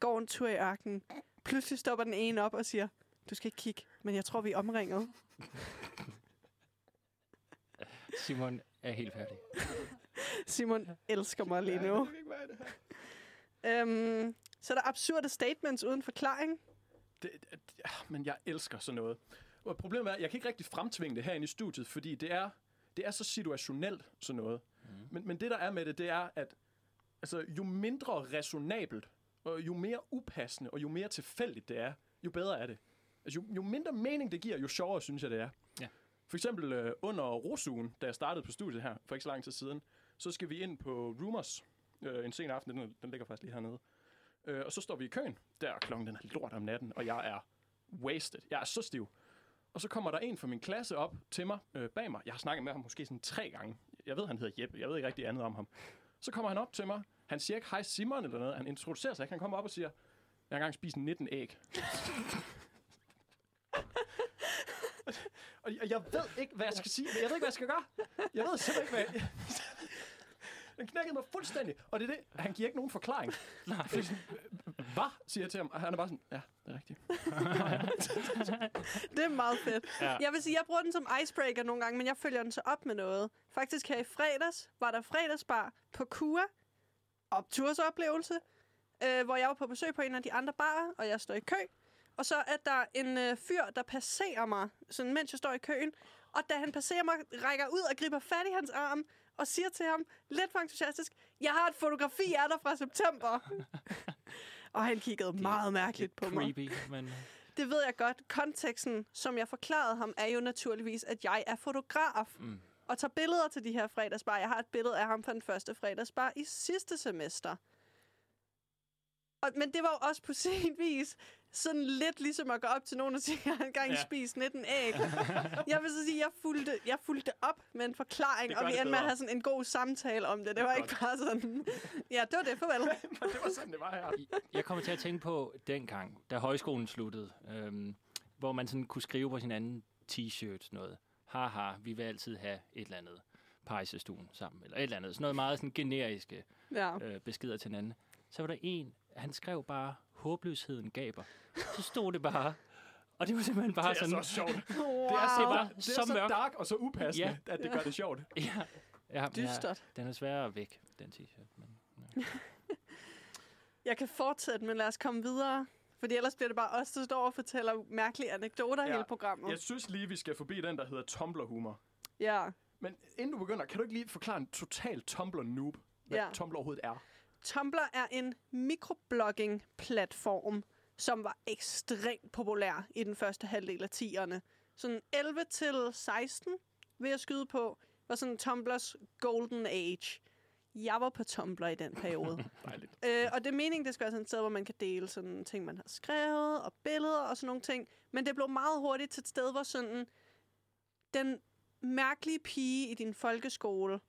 går en tur i ørkenen. Pludselig stopper den ene op og siger, du skal ikke kigge, men jeg tror, vi er omringet. Simon er helt færdig. *laughs* Simon elsker mig lige nu. Det her. Øhm, så er der absurde statements uden forklaring. Det, det, ja, men jeg elsker sådan noget. Og problemet er, at jeg kan ikke rigtig fremtvinge det herinde i studiet, fordi det er, det er så situationelt sådan noget. Mm. Men, men det, der er med det, det er, at altså, jo mindre resonabelt, og jo mere upassende, og jo mere tilfældigt det er, jo bedre er det. Altså, jo, jo mindre mening det giver, jo sjovere synes jeg, det er. For eksempel øh, under Rosugen, da jeg startede på studiet her, for ikke så lang tid siden, så skal vi ind på Rumors øh, en sen aften, den, den ligger faktisk lige hernede. Øh, og så står vi i køen, der klokken den er lort om natten, og jeg er wasted. Jeg er så stiv. og så kommer der en fra min klasse op til mig, øh, bag mig. Jeg har snakket med ham måske sådan tre gange. Jeg ved, han hedder Jeppe. Jeg ved ikke rigtig andet om ham. Så kommer han op til mig. Han siger ikke hej Simon eller noget. Han introducerer sig ikke. Han kommer op og siger, jeg har engang spist 19 æg. Og jeg, jeg ved ikke, hvad jeg skal sige. Jeg ved ikke, hvad jeg skal gøre. Jeg ved simpelthen ikke, hvad jeg... *laughs* Den knækkede mig fuldstændig. Og det er det. Han giver ikke nogen forklaring. Nej. Hvad? Siger jeg til ham. Og han er bare sådan, ja, det er rigtigt. Det er meget fedt. Ja. Ja. Jeg vil sige, jeg bruger den som icebreaker nogle gange, men jeg følger den så op med noget. Faktisk her i fredags var der fredagsbar på Kua. Optursoplevelse. Øh, hvor jeg var på besøg på en af de andre barer, og jeg står i kø. Og så er der en øh, fyr, der passerer mig, sådan, mens jeg står i køen. Og da han passerer mig, rækker ud og griber fat i hans arm, og siger til ham, lidt for entusiastisk, jeg har et fotografi af dig fra september. *laughs* og han kiggede meget mærkeligt på mig. Creepy, men... Det ved jeg godt. Konteksten, som jeg forklarede ham, er jo naturligvis, at jeg er fotograf. Mm. Og tager billeder til de her fredagsbar. Jeg har et billede af ham fra den første fredagsbar i sidste semester. Og, men det var jo også på sin vis sådan lidt ligesom at gå op til nogen og sige, at *laughs* jeg har engang Ja. spist 19 æg. jeg vil så sige, at jeg fulgte, jeg fulgte op med en forklaring, Det og vi det endte med at have sådan en god samtale om det. Det var ikke Godt. bare sådan, ja, det var det, farvel. *laughs* Men det var sådan, det var her. Jeg kommer til at tænke på dengang, da højskolen sluttede, øhm, hvor man sådan kunne skrive på sin anden t-shirt noget. Haha, vi vil altid have et eller andet pejsestuen sammen, eller et eller andet. Sådan noget meget sådan generiske Ja. øh, beskeder til hinanden. Så var der en, han skrev bare, håbløsheden gaber. Så stod det bare, og det var simpelthen bare Det er sådan... *laughs* så sjovt. Wow. Det er, så, var det er så så, mørkt. dark og så upassende, Ja. at det gør det sjovt. *laughs* Ja, ja, ja, Dystert. den er sværere væk, den t-shirt. Men, *laughs* Jeg kan fortsætte, men lad os komme videre. Fordi ellers bliver det bare os, der står og fortæller mærkelige anekdoter ja. Ja. hele programmet. Jeg synes lige, vi skal forbi den, der hedder Tumblr-humor. Ja. Men inden du begynder, kan du ikke lige forklare en total Tumblr-noob, hvad Ja. Tumblr overhovedet er? Tumblr er en mikroblogging-platform, som var ekstremt populær i den første halvdel af 10'erne. Sådan 11 til 16, vil jeg skyde på, var sådan Tumblrs golden age. Jeg var på Tumblr i den periode. *laughs* Dejligt. Øh, og det er meningen, det skal være sådan et sted, hvor man kan dele sådan ting, man har skrevet, og billeder og sådan nogle ting. Men det blev meget hurtigt til et sted, hvor sådan den mærkelige pige i din folkeskole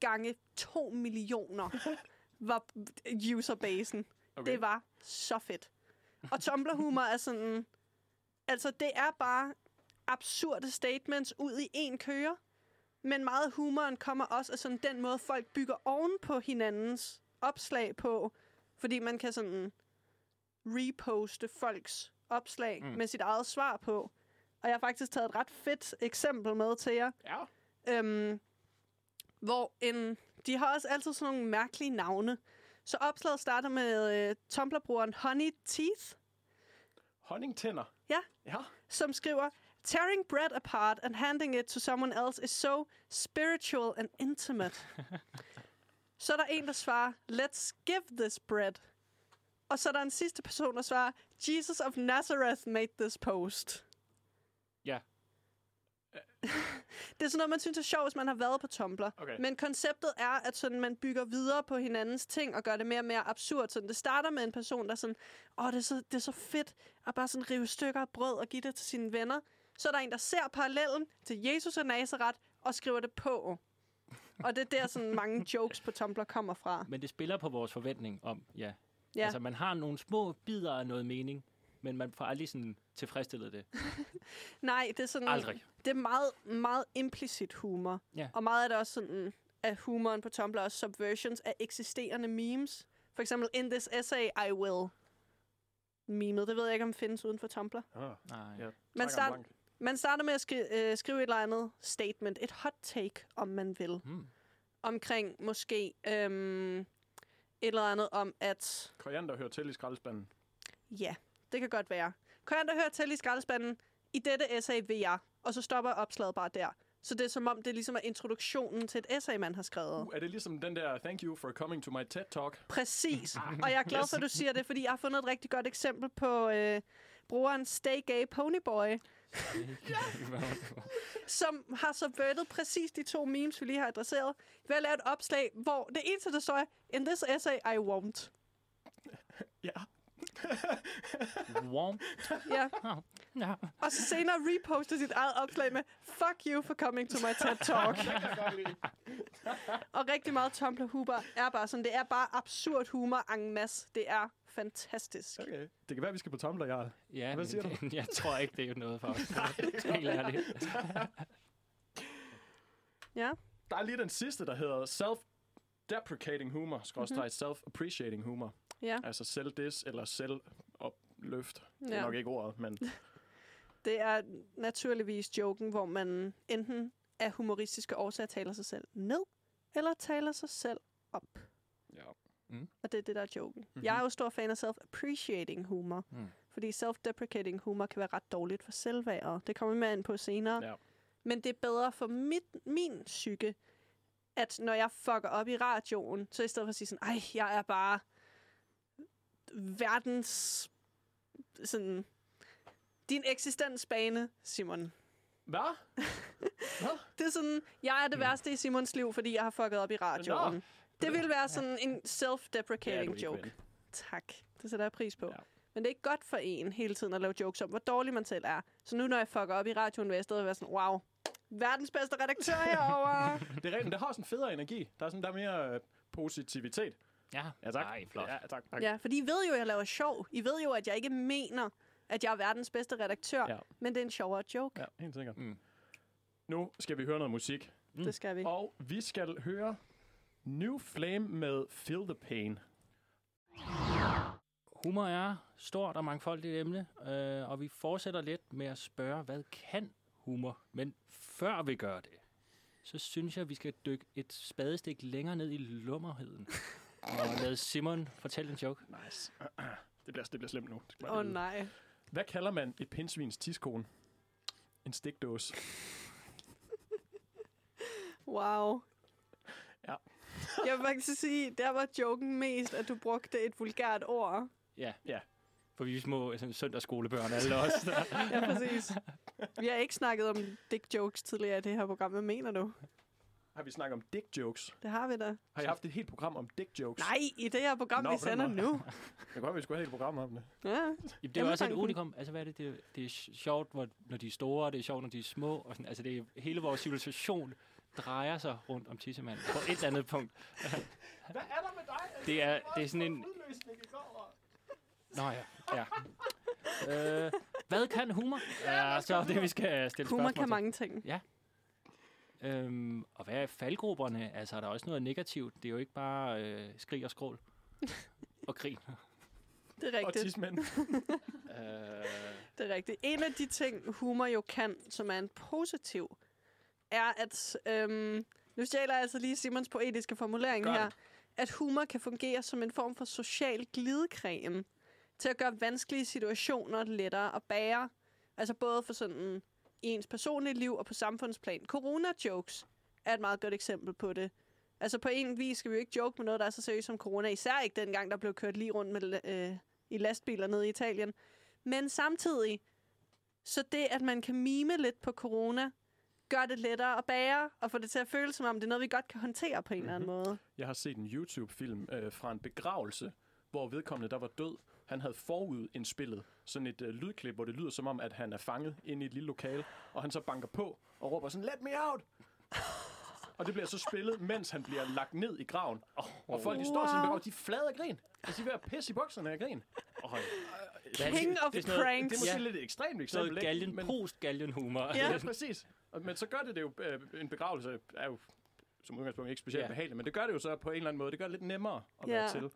gange to millioner *laughs* var userbasen. Okay. Det var så fedt. Og Tumblr-humor er sådan... Altså, det er bare absurde statements ud i en køre. Men meget humoren kommer også af sådan den måde, folk bygger oven på hinandens opslag på. Fordi man kan sådan reposte folks opslag mm. med sit eget svar på. Og jeg har faktisk taget et ret fedt eksempel med til jer. Ja. Øhm, hvor en, de har også altid sådan nogle mærkelige navne. Så opslaget starter med øh, Tumblr-brugeren Honey Teeth, Honningtænder. Ja. Ja. som skriver, Tearing bread apart and handing it to someone else is so spiritual and intimate. *laughs* så er der en, der svarer, let's give this bread. Og så er der en sidste person, der svarer, Jesus of Nazareth made this post. Ja. Det er sådan noget, man synes er sjovt, hvis man har været på Tumblr. Okay. Men konceptet er, at sådan, man bygger videre på hinandens ting og gør det mere og mere absurd. Sådan, det starter med en person, der er sådan, åh, det er, så, det er så fedt at bare sådan rive stykker af brød og give det til sine venner. Så er der en, der ser parallellen til Jesus og Nazareth og skriver det på. Og det er der, sådan mange *laughs* jokes på Tumblr kommer fra. men det spiller på vores forventning om, ja. Ja. Altså, man har nogle små bidder af noget mening, men man får aldrig sådan tilfredsstillet det. *laughs* Nej, det er sådan... Aldrig. Det er meget, meget implicit humor. Ja. Og meget af det er også sådan, at humoren på Tumblr er subversions af eksisterende memes. For eksempel, in this essay, I will. Memet, det ved jeg ikke, om findes uden for Tumblr. Ah, Nej. ja. Man, start, man starter med at skri- øh, skrive et eller andet statement, et hot take, om man vil, Hmm. omkring måske øhm, et eller andet om, at Koriander hører til i skraldespanden. ja, det kan godt være. Kan der høre til i skraldespanden? I dette essay vil jeg. Og så stopper opslaget bare der. Så det er som om, det ligesom er introduktionen til et essay, man har skrevet. Uh, er det ligesom den der, thank you for coming to my TED Talk? Præcis. *laughs* Og jeg er glad for, at du siger det, fordi jeg har fundet et rigtig godt eksempel på øh, brugeren Stay Gay Ponyboy, *laughs* som har subvertet præcis de to memes, vi lige har adresseret, ved at lave et opslag, hvor det eneste, der står er, in this essay, I won't. Ja. Warm. Ja. Ja. Og så senere reposte sit eget opslag med, fuck you for coming to my TED Talk. *laughs* og rigtig meget Tumblr-humor er bare sådan, det er bare absurd humor en masse. Det er fantastisk. Okay. Det kan være, vi skal på Tumblr, Jarl. Ja, Hvad siger men, *laughs* jeg tror ikke, det er noget for os. *laughs* Helt ærligt. Ja, Der er lige den sidste, der hedder self-deprecating humor, skråstreg Mhm. self-appreciating humor. Ja, Altså selv-dis eller selv-opløft. Det er ja. nok ikke ordet, men *laughs* Det er naturligvis joken, hvor man enten af humoristiske årsager taler sig selv ned, eller taler sig selv op. ja. Og det er det, der er joken. Mhm. Mm-hmm. Jeg er jo stor fan af self-appreciating humor. Mm. Mm. Fordi self-deprecating humor kan være ret dårligt for selvværd. Det kommer vi mere ind på senere. Ja. Men det er bedre for mit, min psyke, at når jeg fucker op i radioen, så i stedet for at sige sådan, ej, jeg er bare verdens sådan, din eksistensbane, Simon. Hvad? *laughs* Det er sådan, jeg er det værste i Simons liv, fordi jeg har fucket op i radioen. Nå. Det vil være sådan en self-deprecating ikke, joke. ven. Tak. Det sætter jeg pris på. Ja. Ja. Men det er ikke godt for en hele tiden at lave jokes om, hvor dårlig man selv er. Så nu, når jeg fucker op i radioen, vil jeg stadig være sådan, wow, verdens bedste redaktør herovre. *laughs* Det er rigtigt, det har sådan en federe energi. Der er sådan der er mere øh, positivitet. Ja, Ja, tak. Ej, flot. Ja, tak. tak. ja, for I ved jo, at jeg laver sjov. I ved jo, at jeg ikke mener, at jeg er verdens bedste redaktør. Ja. Men det er en sjovere joke. ja helt sikkert. Mm. Nu skal vi høre noget musik. Mm. Det skal vi. Og vi skal høre New Flame med Feel the Pain. Humor er stort og mangfoldigt emne, øh, og vi fortsætter lidt med at spørge, hvad kan humor? Men før vi gør det, så synes jeg, vi skal dykke et spadestik længere ned i lummerheden. *laughs* og lade Simon fortælle en joke. Nice. *clears throat* Det bliver, det bliver slemt nu. Åh oh, nej. Hvad kalder man et pindsvins tiskone? En stikdåse. Wow. Ja. jeg vil faktisk sige, der var joken mest, at du brugte et vulgært ord. Ja. Ja. For vi er små sådan, søndagsskolebørn, alle os. *laughs* Der. Ja, præcis. Vi har ikke snakket om dick jokes tidligere i det her program. Hvad mener du? Har vi snakket om dick jokes? Det har vi da. Har I haft et helt program om dick jokes? Nej, i det her program, Nå, vi sender nu. *laughs* Det kan godt, vi skulle have et helt program om det. Ja. Jamen, det er jo også et tanken. unikum. Altså, hvad er det? Det, det er sjovt, hvor, når de er store, og det er sjovt, når de er små. Og sådan, altså, det er, hele vores civilisation drejer sig rundt om tissemand på et eller andet punkt. *laughs* Hvad er der med dig? Det er, det er sådan en... udløsning i går. Nå ja, ja. Øh, hvad kan humor? Ja, så er det, vi skal stille Humor spørgsmål kan til. mange ting. Øhm, og hvad er faldgrupperne? Altså, er der også noget negativt? Det er jo ikke bare øh, skrig og skrål. *laughs* og grin. Det er Og rigtigt. tidsmænd. *laughs* Øh, Det er rigtigt. En af de ting, humor jo kan, som er en positiv, er, at... Øhm, nu stjæler jeg altså lige Simons poetiske formulering Gør her. At humor kan fungere som en form for social glidecreme til at gøre vanskelige situationer lettere at bære. Altså både for sådan i ens personlige liv og på samfundsplan. Corona-jokes er et meget godt eksempel på det. Altså på en vis skal vi jo ikke joke med noget, der er så seriøst som corona. Især ikke dengang, der blev kørt lige rundt med, øh, i lastbiler nede i Italien. Men samtidig, så det, at man kan mime lidt på corona, gør det lettere at bære, og få det til at føles som om, det er noget, vi godt kan håndtere på en eller anden måde. Jeg har set en YouTube-film øh, fra en begravelse, hvor vedkommende, der var død, han havde forudindspillet sådan et øh, lydklip, hvor det lyder som om, at han er fanget inde i et lille lokale, og han så banker på og råber sådan, let me out! og det bliver så spillet, mens han bliver lagt ned i graven. Og folk, de står sådan, Wow. og de er flade af grin. Altså, de er ved at pisse i bukserne af grin. øj. King of det er sådan noget- pranks. Det er måske Ja. lidt ekstremt Så eksempel, galgen, men, post-galgen humor. Ja. ja, præcis. Men så gør det det jo, øh, en begravelse er jo som udgangspunkt ikke specielt Ja. behageligt, men det gør det jo så på en eller anden måde. Det gør det lidt nemmere at Ja. være til.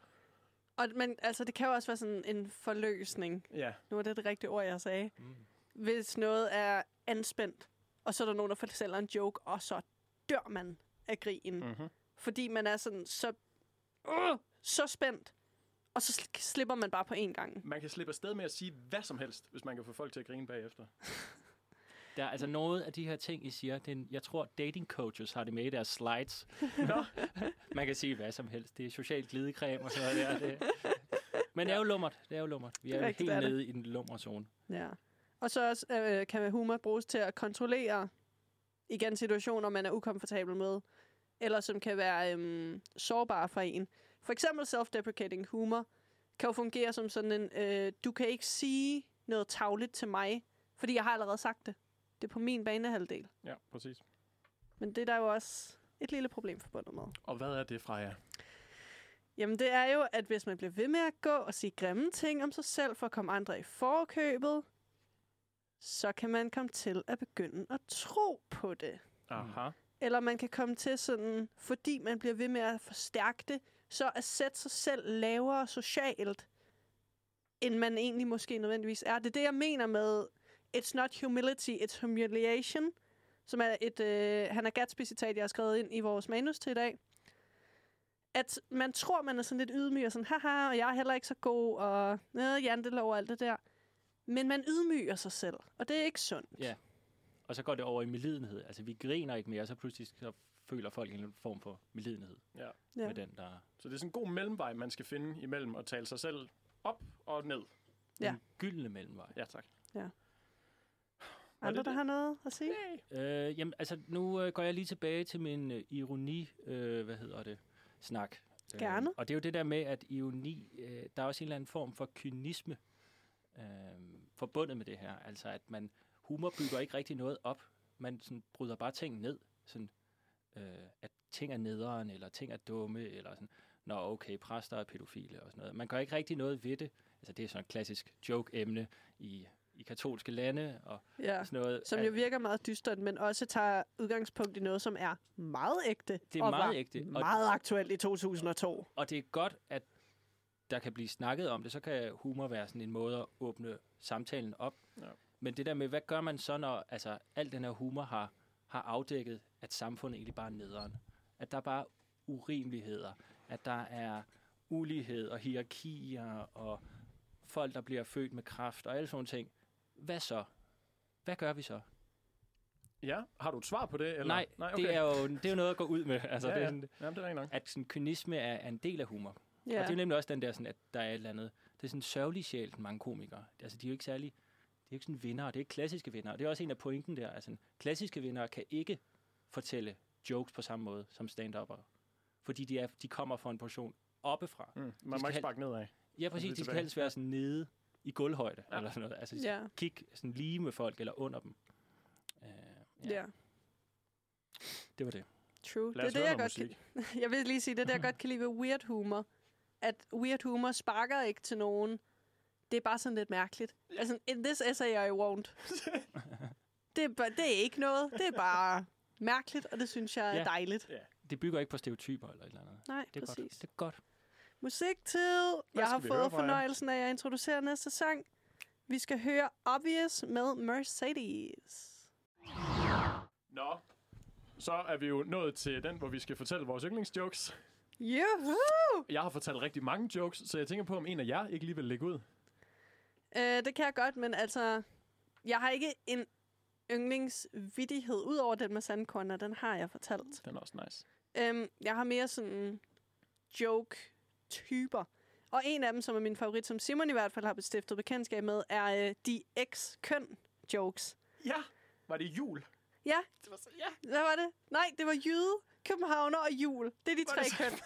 Og, men altså, det kan jo også være sådan en forløsning. Ja, Nu er det det rigtige ord, jeg sagde. Mm. Hvis noget er anspændt, og så er der nogen, der fortæller en joke, og så dør man af grin. Mm. mm-hmm. Fordi man er sådan så, uh, så spændt, og så sl- slipper man bare på én gang. Man kan slippe afsted med at sige hvad som helst, hvis man kan få folk til at grine bagefter. *laughs* Der er altså noget af de her ting, I siger, det er, jeg tror, dating coaches har det med i deres slides. Nå. Man kan sige hvad som helst. Det er social glidecreme og sådan noget der. Det. Men det er jo lummert. Det er jo lummert. Vi er er helt er nede i den lummerzone. Ja. Og så også, øh, kan humor bruges til at kontrollere igen situationer, man er ukomfortabel med, eller som kan være øhm, sårbare for en. For eksempel self-deprecating humor kan jo fungere som sådan en, øh, du kan ikke sige noget tavligt til mig, Fordi jeg har allerede sagt det. Det er på min banehalvdel. Ja, præcis. Men det er der jo også et lille problem forbundet med. Og hvad er det fra jer? Jamen det er jo, at hvis man bliver ved med at gå og sige grimme ting om sig selv for at komme andre i forkøbet, så kan man komme til at begynde at tro på det. Aha. Eller man kan komme til sådan, fordi man bliver ved med at forstærke det, så at sætte sig selv lavere socialt, end man egentlig måske nødvendigvis er. Det er det, jeg mener med, it's not humility, it's humiliation, som er et øh, Hannah Gatsby-citat, jeg har skrevet ind i vores manus til i dag. At man tror, man er sådan lidt ydmyg, og sådan, haha, og jeg er heller ikke så god, og øh, jantelov og alt det der. Men man ydmyger sig selv, og det er ikke sundt. Ja. Og så går det over i medlidenhed. Altså, vi griner ikke mere, så pludselig så føler folk en eller anden form for medlidenhed Ja. Ja. ja. med den, der Så det er sådan en god mellemvej, man skal finde imellem at tale sig selv op og ned. Ja. den gyldne mellemvej. Ja, tak. Andre, der har noget at sige? Øh, jamen, altså, nu øh, går jeg lige tilbage til min øh, ironi, øh, hvad hedder det, snak. Gerne. Øh, og det er jo det der med, at ironi, øh, der er også en eller anden form for kynisme øh, forbundet med det her. Altså, at man, humor bygger ikke rigtig noget op. Man sådan, bryder bare ting ned. Sådan, øh, at ting er nederen, eller ting er dumme, eller sådan, nå okay, præster er pædofile og sådan noget. Man gør ikke rigtig noget ved det. Altså, det er sådan et klassisk joke-emne i, i katolske lande, og Ja. sådan noget. Som jo virker meget dystert, men også tager udgangspunkt i noget, som er meget ægte. Det er og meget var ægte, og- Meget aktuelt i 2002. Og det er godt, at der kan blive snakket om det. Så kan humor være sådan en måde at åbne samtalen op. Ja. Men det der med, hvad gør man så, når altså, al den her humor har, har afdækket, at samfundet egentlig bare er nederen? At der er bare urimeligheder. At der er ulighed og hierarkier og folk, der bliver født med kraft og alle sådan nogle ting. Hvad så? Hvad gør vi så? Ja, har du et svar på det? Eller? Nej, Nej det, er jo, det er jo noget at gå ud med. *laughs* Altså, Ja, det er ja. sådan, Jamen, det er nok. at sådan, kynisme er, er en del af humor. Ja. Og det er nemlig også den der, sådan, at der er et eller andet, det er sådan en sørgelig sjæl, mange komikere. Altså, de er jo ikke særlig, de er jo ikke sådan vinder, det er ikke klassiske vinder. Det er også en af pointen der. Altså, klassiske vinder kan ikke fortælle jokes på samme måde som stand Fordi de, er, de kommer fra en portion oppefra. Mm. Man skal må ikke sparke nedad. Ja, præcis. De skal helst være sådan nede i gulvhøjde, Ja. ja. eller sådan noget. Altså, Ja. kig sådan lige med folk, eller under dem. Uh, ja. ja. Det var det. True. Lad os det er det, jeg godt musik. kan, *laughs* Jeg vil lige sige, det er det, jeg godt kan lide ved weird humor. At weird humor sparker ikke til nogen. Det er bare sådan lidt mærkeligt. Altså, in this essay I won't. *laughs* det, er, bare- det er ikke noget. Det er bare mærkeligt, og det synes jeg er Ja. dejligt. Det bygger ikke på stereotyper eller et eller andet. Nej, Det er præcis. godt. Det er godt. Musiktid. Jeg har fået fornøjelsen af at introducere næste sang. Vi skal høre Obvious med Mercedes. Nå, så er vi jo nået til den, hvor vi skal fortælle vores yndlingsjokes. Juhu! Jeg har fortalt rigtig mange jokes, så jeg tænker på, om en af jer ikke lige vil lægge ud. Øh, det kan jeg godt, men altså... Jeg har ikke en yndlingsvittighed, ud over den med sandkorn, og den har jeg fortalt. Den er også nice. Øhm, jeg har mere sådan joke-typer. Og en af dem, som er min favorit, som Simon i hvert fald har bestiftet bekendtskab med, er øh, de X-køn-jokes. Ja, var det jul? Ja, Det var så, ja. hvad var det? Nej, det var jyde, københavner og jul. Det er de Var tre køn. *laughs*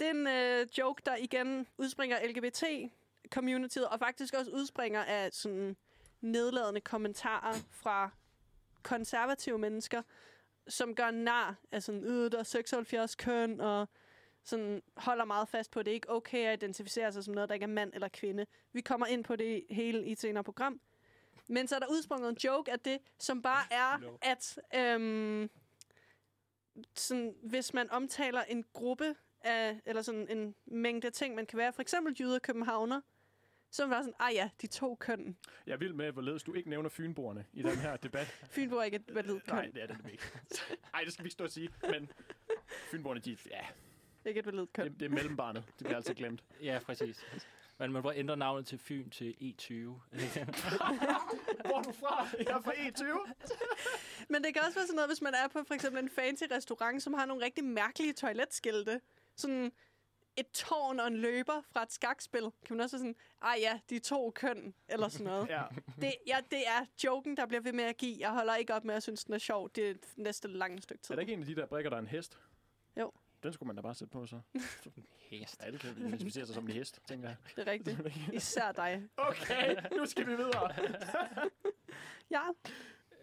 Det er en øh, joke, der igen udspringer LGBT-communityet, og faktisk også udspringer af sådan nedladende kommentarer fra konservative mennesker, som gør nar af sådan, øh, der er 76 køn, og sådan holder meget fast på, at det ikke er okay at identificere sig som noget, der ikke er mand eller kvinde. Vi kommer ind på det hele i et senere program. Men så er der udsprunget en joke af det, som bare er, at øhm, sådan, hvis man omtaler en gruppe af, eller sådan en mængde ting, man kan være, for eksempel jyder københavner, så er man bare sådan, ah ja, de to køn. Jeg er vild med, hvorledes du ikke nævner fynboerne i den her debat. *laughs* Fynbo er ikke et validt køn. Nej, det er det ikke. Nej, det skal vi ikke stå og sige. Men fynboerne, de, ja, Ikke et validt køn. det, det er mellembarnet. Det bliver altid glemt. *laughs* Ja, præcis. Men man må ændre navnet til Fyn til E20. *laughs* Hvor er du fra? Jeg er fra E20. *laughs* Men det kan også være sådan noget, hvis man er på for eksempel en fancy restaurant, som har nogle rigtig mærkelige toiletskilte. Sådan et tårn og en løber fra et skakspil. Kan man også være sådan, ah ja, de to køn, eller sådan noget. Ja. Det, ja, det er joken, der bliver ved med at give. Jeg holder ikke op med at synes, den er sjov. Det er næste lange stykke tid. Er der ikke en af de der brikker, der er en hest? Den skulle man da bare sætte på, så. *laughs* Hest. Det kan identificere sig som en hest, tænker jeg. Det er rigtigt. *laughs* Især dig. Okay, nu skal vi videre. *laughs* Ja,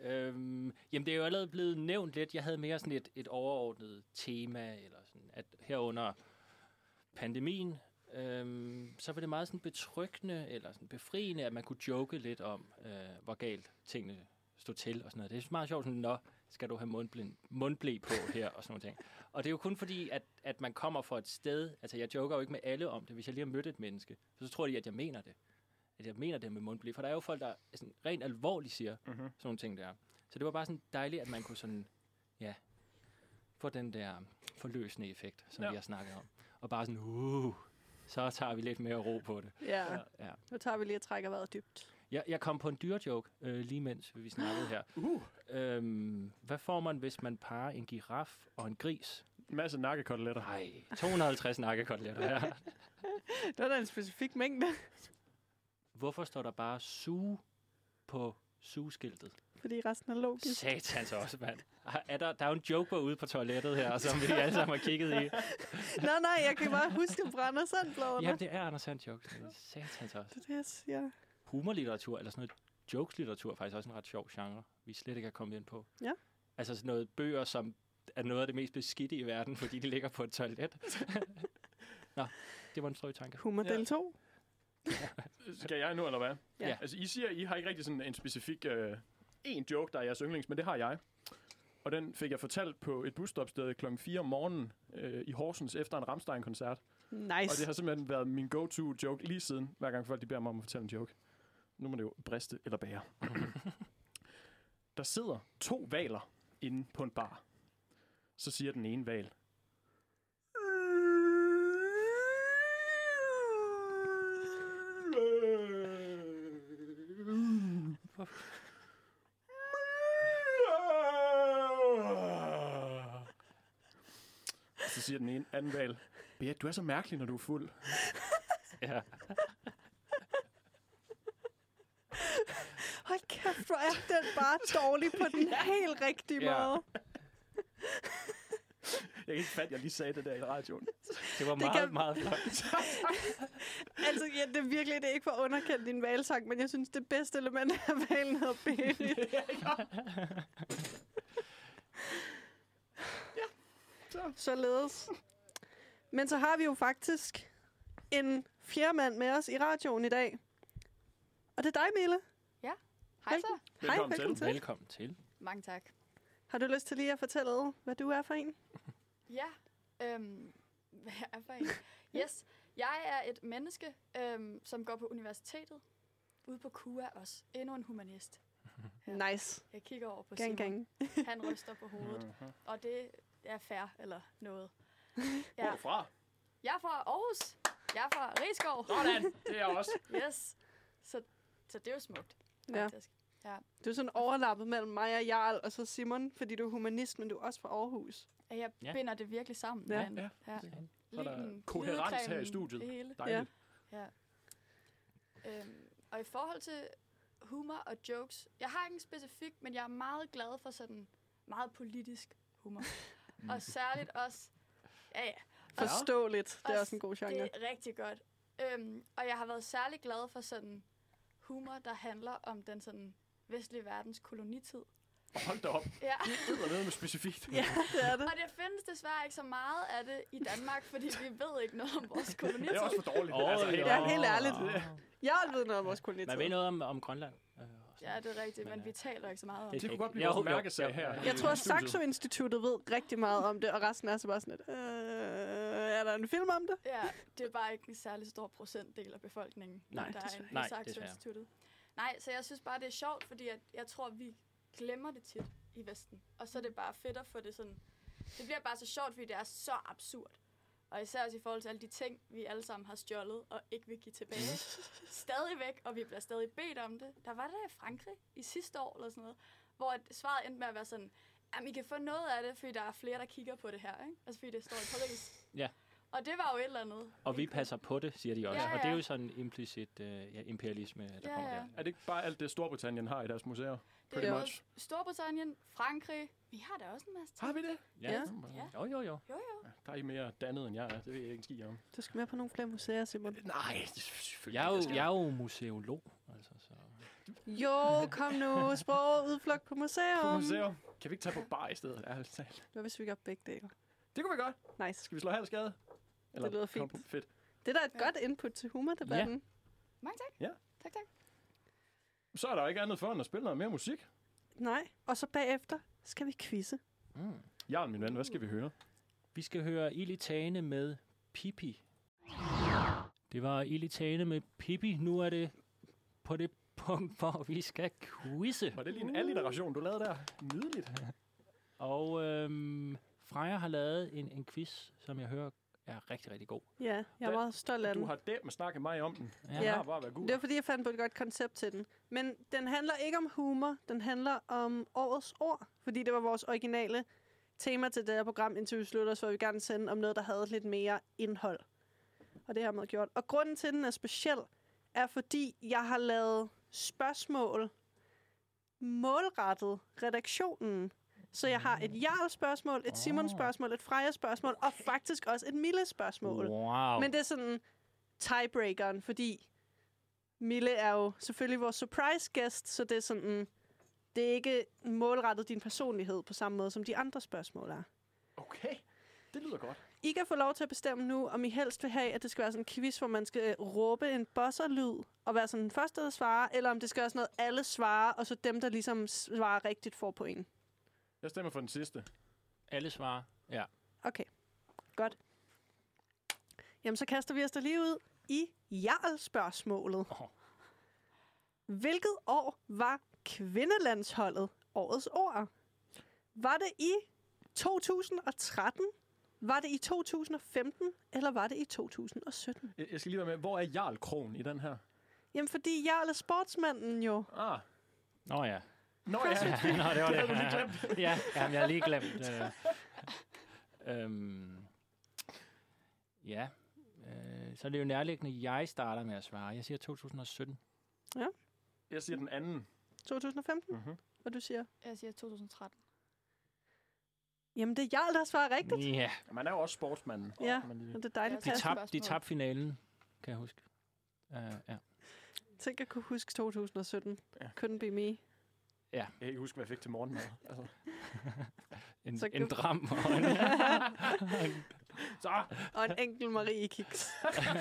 Øhm, jamen, det er jo allerede blevet nævnt lidt. Jeg havde mere sådan et, et overordnet tema, eller sådan, at herunder pandemien, øhm, så var det meget sådan betryggende, eller sådan befriende, at man kunne joke lidt om, øh, hvor galt tingene stod til og sådan noget. Det er meget sjovt, sådan, nå, skal du have mundblind, mundblæ på her og sådan noget ting. Og det er jo kun fordi, at, at man kommer fra et sted, altså jeg joker jo ikke med alle om det, hvis jeg lige har mødt et menneske, så tror de, at jeg mener det. At jeg mener det med mundblæ. For der er jo folk, der sådan, rent alvorligt siger Mhm. sådan nogle ting der. Så det var bare sådan dejligt, at man kunne sådan, ja, få den der forløsende effekt, som Ja. vi har snakket om. Og bare sådan, uh, så tager vi lidt mere ro på det. ja. Ja. Nu tager vi lige at trække vejret dybt. Jeg, jeg kom på en dyrejoke, øh, lige mens vi snakkede her. *gasps* Uh, Øhm, hvad får man, hvis man parer en giraf og en gris? en masse nakkekoteletter. Nej, 250 nakkekoteletter her. *laughs* Det var da en specifik mængde, Hvorfor står der bare suge på sugeskiltet? fordi resten er logisk. Satans også, mand. Er der, der er jo en joker ude på toilettet her, som vi alle sammen har kigget i. *laughs* Nå, nej, jeg kan bare huske, at brænder sandbladene. Jamen, det er Anders Sand jokes. Satans også. Det er det, jeg siger. Humorlitteratur, eller sådan noget jokeslitteratur, er faktisk også en ret sjov genre, vi slet ikke har kommet ind på. Ja. Altså sådan noget bøger, som er noget af det mest beskidte i verden, fordi de ligger på et toilet. *laughs* Nå, det var en strøtanke. Humor Ja. del 2. *laughs* Skal jeg nu, eller hvad? Ja. Ja. Altså, I siger, I har ikke rigtig sådan en specifik øh, en joke, der er jeres yndlings, men det har jeg. Og den fik jeg fortalt på et busstopsted klokken 4 om morgenen øh, i Horsens efter en Rammstein-koncert. Nice. Og det har simpelthen været min go-to joke lige siden, hver gang folk de beder mig om at fortælle en joke. Nu må det jo briste eller bære. Der sidder to valer inde på en bar. Så siger den ene val. *laughs* Så siger den ene anden val. Beat, du er så mærkelig, når du er fuld. *laughs* Ja. Hold kæft, hvor er den bare dårlig på den *laughs* helt rigtige Ja. måde. *laughs* Jeg kan ikke fatte, at jeg lige sagde det der i radioen. *laughs* Det var Det meget, kan- meget flot. Altså, ja, det er virkelig det er ikke for at underkende din valsang, men jeg synes, det bedste element af valen hedder Berit. Således. Men så har vi jo faktisk en fjerde mand med os i radioen i dag. Og det er dig, Mille. Hej så. Hej, Velkommen velkommen til. Velkommen til. Mange tak. Har du lyst til lige at fortælle, hvad du er for en? *laughs* Ja, øhm, hvad er jeg for en? Yes, jeg er et menneske, øhm, som går på universitetet. Ude på KUA også. Endnu en humanist. Ja. *laughs* Nice. Jeg kigger over på Gang, Simon. gang. Han ryster på hovedet. Mhm. Og det er fair eller noget. *laughs* Ja. Hvorfra? Jeg er fra Aarhus. Jeg er fra Rigskov. Sådan, det er jeg også. Yes. Så, så det er jo smukt. Faktisk. Ja. Du er sådan overlappet mellem mig og Jarl, og så Simon, fordi du er humanist, men du er også fra Aarhus. ja. Jeg Ja. binder det virkelig sammen. Ja. mand. Ja. ja. Er der koherens her i studiet. Det hele. Dejligt. Ja. Øhm, og i forhold til humor og jokes, jeg har ikke en specifik, men jeg er meget glad for sådan meget politisk humor. *laughs* og særligt også, ja ja, Forståeligt. Det er Også- også en god genre. det er rigtig godt. Øhm, og jeg har været særlig glad for sådan humor, der handler om den sådan vestlige verdens kolonitid. Hold da op. Ja. Det er noget med specifikt. Ja, det er det. Og det findes desværre ikke så meget af det i Danmark, fordi vi ved ikke noget om vores Det kolonitid. er også for dårligt. Åh, altså, helt Ja, helt ærligt. Jeg ved noget om vores kolonitid. Man ved noget om, om Grønland. øh, Ja, det er rigtigt, men Men, vi øh, taler ikke så meget om det det. Det kunne godt blive vores mærkesag her. Jeg tror, i studiet. Saxo Instituttet ved rigtig meget om det, og resten er så bare sådan lidt, øh, er der en film om det? Ja, det er bare ikke en særlig stor procentdel af befolkningen, Nej, der er en Nej. Instituttet. Nej, så jeg synes bare, det er sjovt, fordi at jeg tror, vi glemmer det tit i Vesten. Og så er det bare fedt at få det sådan... Det bliver bare så sjovt, fordi det er så absurd. Og især også i forhold til alle de ting, vi alle sammen har stjålet og ikke vil give tilbage. *laughs* Stadigvæk, og vi bliver stadig bedt om det. Der var det i Frankrig i sidste år eller sådan noget, hvor svaret endte med at være sådan, jamen I kan få noget af det, fordi der er flere, der kigger på det her, ikke? Altså fordi det står i Paris. Ja. Og det var jo et eller andet. Og vi passer på det, siger de også. Ja, Og det er ja. jo sådan implicit uh, ja, imperialisme, der Ja, kommer ja. der. Er det ikke bare alt det, Storbritannien har i deres museer? Det Pretty er både much. Storbritannien, Frankrig. Vi har da også en masse ting. Har vi det? Ja. Ja. Ja. Jo, jo, jo. Jo, jo. Der er I mere dannet, end jeg er. Det ved jeg ikke en ski om. Du skal med på nogle flere museer, Simon. Nej, det er selvfølgelig. Jeg er jo, jeg er jo museolog, altså, så... Jo, kom nu. Sprog, udflugt på museum. På museum. Kan vi ikke tage på bar i stedet? Ærligt talt. Hvad hvis vi gør begge dele? Det kunne vi godt. Nice. Skal vi slå halv skade? Lyder fint. kom- Fedt. Det er da et Ja. godt input til humordebatten. Mange tak. Ja. Tak, tak. Så er der ikke andet for end at spille noget mere musik. Nej. Og så bagefter skal vi quizze. Mm. Jarl, min ven, hvad skal vi høre? Vi skal høre Ilitane med Pippi. Det var Ilitane med Pippi. Nu er det på det punkt, *laughs* hvor vi skal quizze. Var det lige en alliteration, du lavede der? Nydeligt. Og øhm, Freja har lavet en, en quiz, som jeg hører er rigtig, rigtig god. Ja, jeg er Den- meget stolt af Du den. har det med snakket mig om den. Ja. Den Ja. har bare været god. Det var fordi, jeg fandt på et godt koncept til den. Men den handler ikke om humor, den handler om årets ord. Fordi det var vores originale tema til det her program, indtil vi slutter, så vi gerne sende om noget, der havde lidt mere indhold. Og det har man gjort. Og grunden til, at den er speciel, er fordi, jeg har lavet spørgsmål målrettet redaktionen. Så jeg har et Jarl-spørgsmål, et Simon-spørgsmål, et Freja-spørgsmål, og faktisk også et Mille-spørgsmål. Wow. Men det er sådan tiebreakeren, fordi Mille er jo selvfølgelig vores surprise guest, så det er sådan, det er ikke målrettet din personlighed på samme måde, som de andre spørgsmål er. Okay, det lyder godt. I kan få lov til at bestemme nu, om I helst vil have, at det skal være sådan en quiz, hvor man skal råbe en buzzer-lyd og være sådan den første, der svarer, eller om det skal være sådan noget, alle svarer, og så dem, der ligesom svarer rigtigt, får point. Jeg stemmer for den sidste. Alle svarer. Ja. Okay, godt. Jamen, så kaster vi os da lige ud i Jarl-spørgsmålet. Åh. Hvilket år var kvindelandsholdet årets år? Var det i 2013? Var det i 2015? Eller var det i 2017? Jeg jeg skal lige være med. Hvor er Jarl Krogen i den her? Jamen, fordi Jarl er sportsmanden jo. Ah. Nå ja. Nå ja, *laughs* Nå, det var det det. havde du lige glemt. *laughs* ja, jamen, jeg har lige glemt. Øh, øhm, ja, øh, så er det jo nærliggende, jeg starter med at svare. Jeg siger 2017. Jeg siger den anden. 2015? Mm-hmm. Hvad du siger? Jeg siger 2013. Jamen, det er Jarl, der svarer rigtigt. Ja, Man er jo også sportsmanden. Ja. kan man lige- Og det er dejligt Ja, de tabte de tab finalen, kan jeg huske. Uh, ja. Tænk at kunne huske 2017. Ja. Couldn't be me. Jeg kan ikke huske, hvad jeg fik til morgenmad. *laughs* Altså. En, Så en dram *laughs* og en, Så! Og en enkelt Marie Kiks.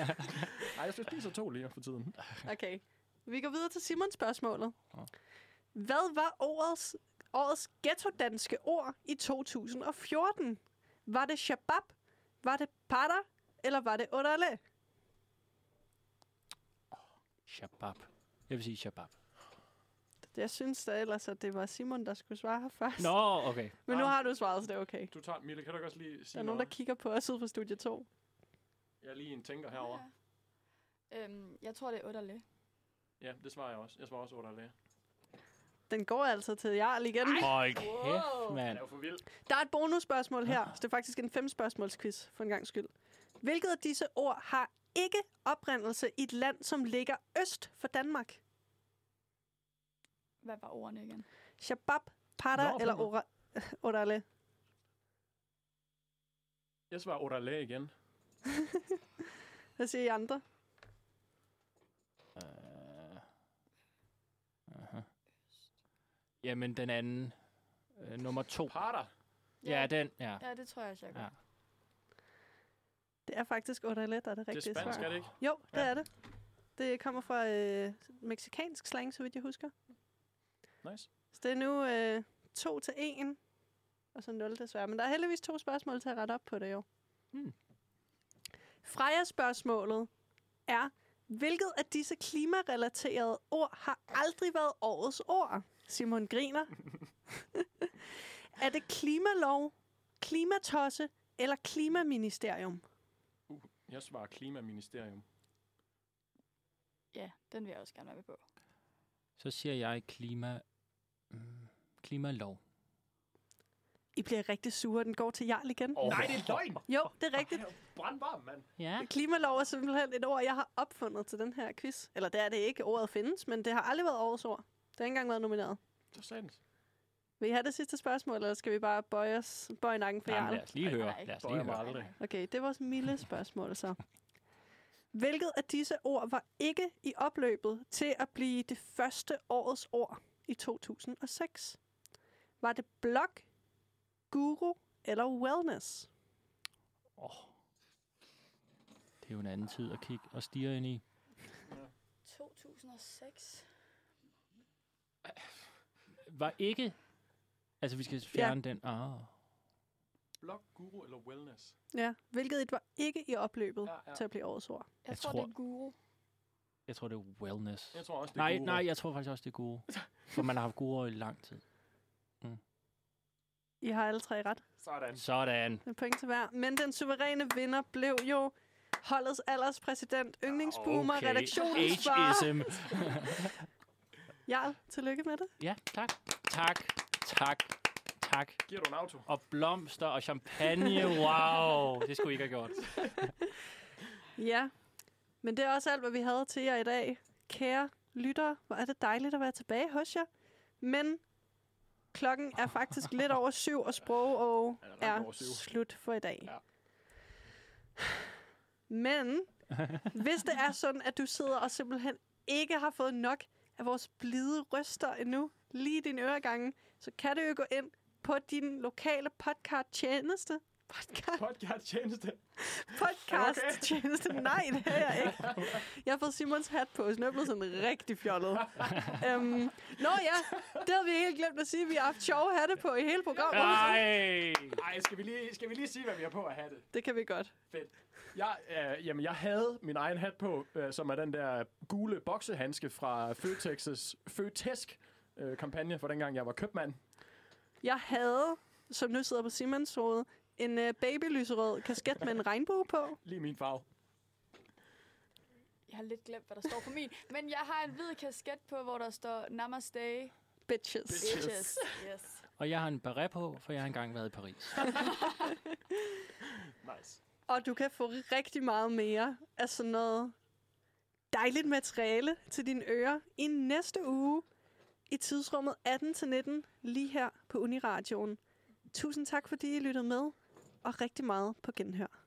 *laughs* Ej, jeg spiser to lige for tiden. Okay. Vi går videre til Simons spørgsmålet. Hvad var årets, årets ghetto-danske ord i 2014? Var det shabab? Var det patter? Eller var det orale? shabab. Jeg vil sige shabab. Jeg synes da ellers, at det var Simon, der skulle svare her først. Nå, okay. Men nu har du svaret, så det er okay. Du tager, Mille, kan du også lige Der sige er nogen, der kigger på os ud fra studie 2. Jeg er lige en tænker herover. Ja. Øhm, jeg tror, det er Otterle. Ja, det svarer jeg også. Jeg svarer også under det. Den går altså til Jarl igen. Hold kæft, mand. er jo for vild. Der er et bonusspørgsmål her, så det er faktisk en fem spørgsmålsquiz for en gang skyld. Hvilket af disse ord har ikke oprindelse i et land, som ligger øst for Danmark? Hvad var ordene igen? Shabab, Nå, eller ora, *laughs* orale? Jeg svarer Orale igen. *laughs* Hvad siger I andre? Uh, uh-huh. Jamen, den anden. Uh, nummer to. Parter. Ja, den. Ja. Ja, det tror jeg, jeg gør. Ja. Det er faktisk orale, der er det Det er rigtige spansk, svar. er det ikke? Jo, det Ja. er det. Det kommer fra øh, meksikansk slang, så vidt jeg husker. Nice. Så det er nu øh, 2 til 1, og så 0 desværre. Men der er heldigvis to spørgsmål til at rette op på det jo. Hmm. Freja-spørgsmålet er, hvilket af disse klimarelaterede ord har aldrig været årets ord? Simon griner. *laughs* er det klimalov, klimatosse eller klimaministerium? Jeg svarer Klimaministerium. Ja, den vil jeg også gerne være med på. Så siger jeg klima... Mm, klimalov. I bliver rigtig sure. Den går til Jarl igen. Åh. Nej, det er løgn! Jo, det er rigtigt. Er brandvarm, mand. Ja. Klimalov er simpelthen et ord, jeg har opfundet til den her quiz. Eller det er det ikke. Ordet findes, men det har aldrig været årets ord. Det har ikke engang været nomineret. Så sandt. Vil I have det sidste spørgsmål, eller skal vi bare bøje, os, bøje nakken for Jarl? lad os lige høre. nej. Lad os lige høre. Okay, det vores milde spørgsmål så. Hvilket af disse ord var ikke i opløbet til at blive det første årets ord i 2006? Var det blog, guru eller wellness? Åh. Det er jo en anden tid at kigge og stige ind i. 2006. Var ikke... Altså, vi skal fjerne den. Ah. Blog, guru eller wellness? Ja, hvilket et var ikke i opløbet Ja, ja. til at blive årets ord? Jeg, Jeg tror, tror- det er guru. Jeg tror, det er wellness. Jeg tror også, det er Nej, guru. nej, jeg tror faktisk også, det er gode. *laughs* For man har haft gode i lang tid. I har alle tre ret. Sådan. Sådan. Det er point til hver. Men den suveræne vinder blev jo holdets alderspræsident, yndlingsboomer, okay. redaktionsfar. Ageism. *laughs* Jarl, tillykke med det. ja, tak. Tak. Tak. Tak. Giver du en auto? Og blomster og champagne. Wow. Det skulle I ikke have gjort. *laughs* Ja, men det er også alt, hvad vi havde til jer i dag. Kære lyttere, hvor er det dejligt at være tilbage hos jer. Men klokken er faktisk lidt over *laughs* syv, og sprog og er slut for i dag. Ja. Men *laughs* hvis det er sådan, at du sidder og simpelthen ikke har fået nok af vores blide røster endnu, lige i din øregange, så kan du jo gå ind på din lokale podcast-tjeneste. Podcast, Podcast tjeneste. podcast-tjeneste. Nej, det er jeg ikke. Jeg har fået Simons hat på, jeg blevet sådan rigtig fjollet. um, nå ja, det havde vi helt glemt at sige. Vi har haft sjove hatte på i hele programmet. Nej. Ej, skal vi, lige, skal vi lige sige, hvad vi har på at have det? Det kan vi godt. Jeg, øh, jamen, jeg havde min egen hat på, øh, som er den der gule boksehandske fra Føtex's Føtesk øh, kampagne for dengang jeg var købmand. Jeg havde, som nu sidder på Simons hoved, en uh, babylyserød kasket med en regnbue på. Lige min farve. Jeg har lidt glemt, hvad der står på min. Men jeg har en hvid kasket på, hvor der står Namaste Bitches. Bitches. Bitches. Yes. Og jeg har en beret på, for jeg har engang været i Paris. *laughs* Nice. Og du kan få rigtig meget mere af sådan noget dejligt materiale til dine ører i næste uge i tidsrummet 18-19 lige her på Uniradioen. Tusind tak, fordi I lyttede med, og rigtig meget på genhør.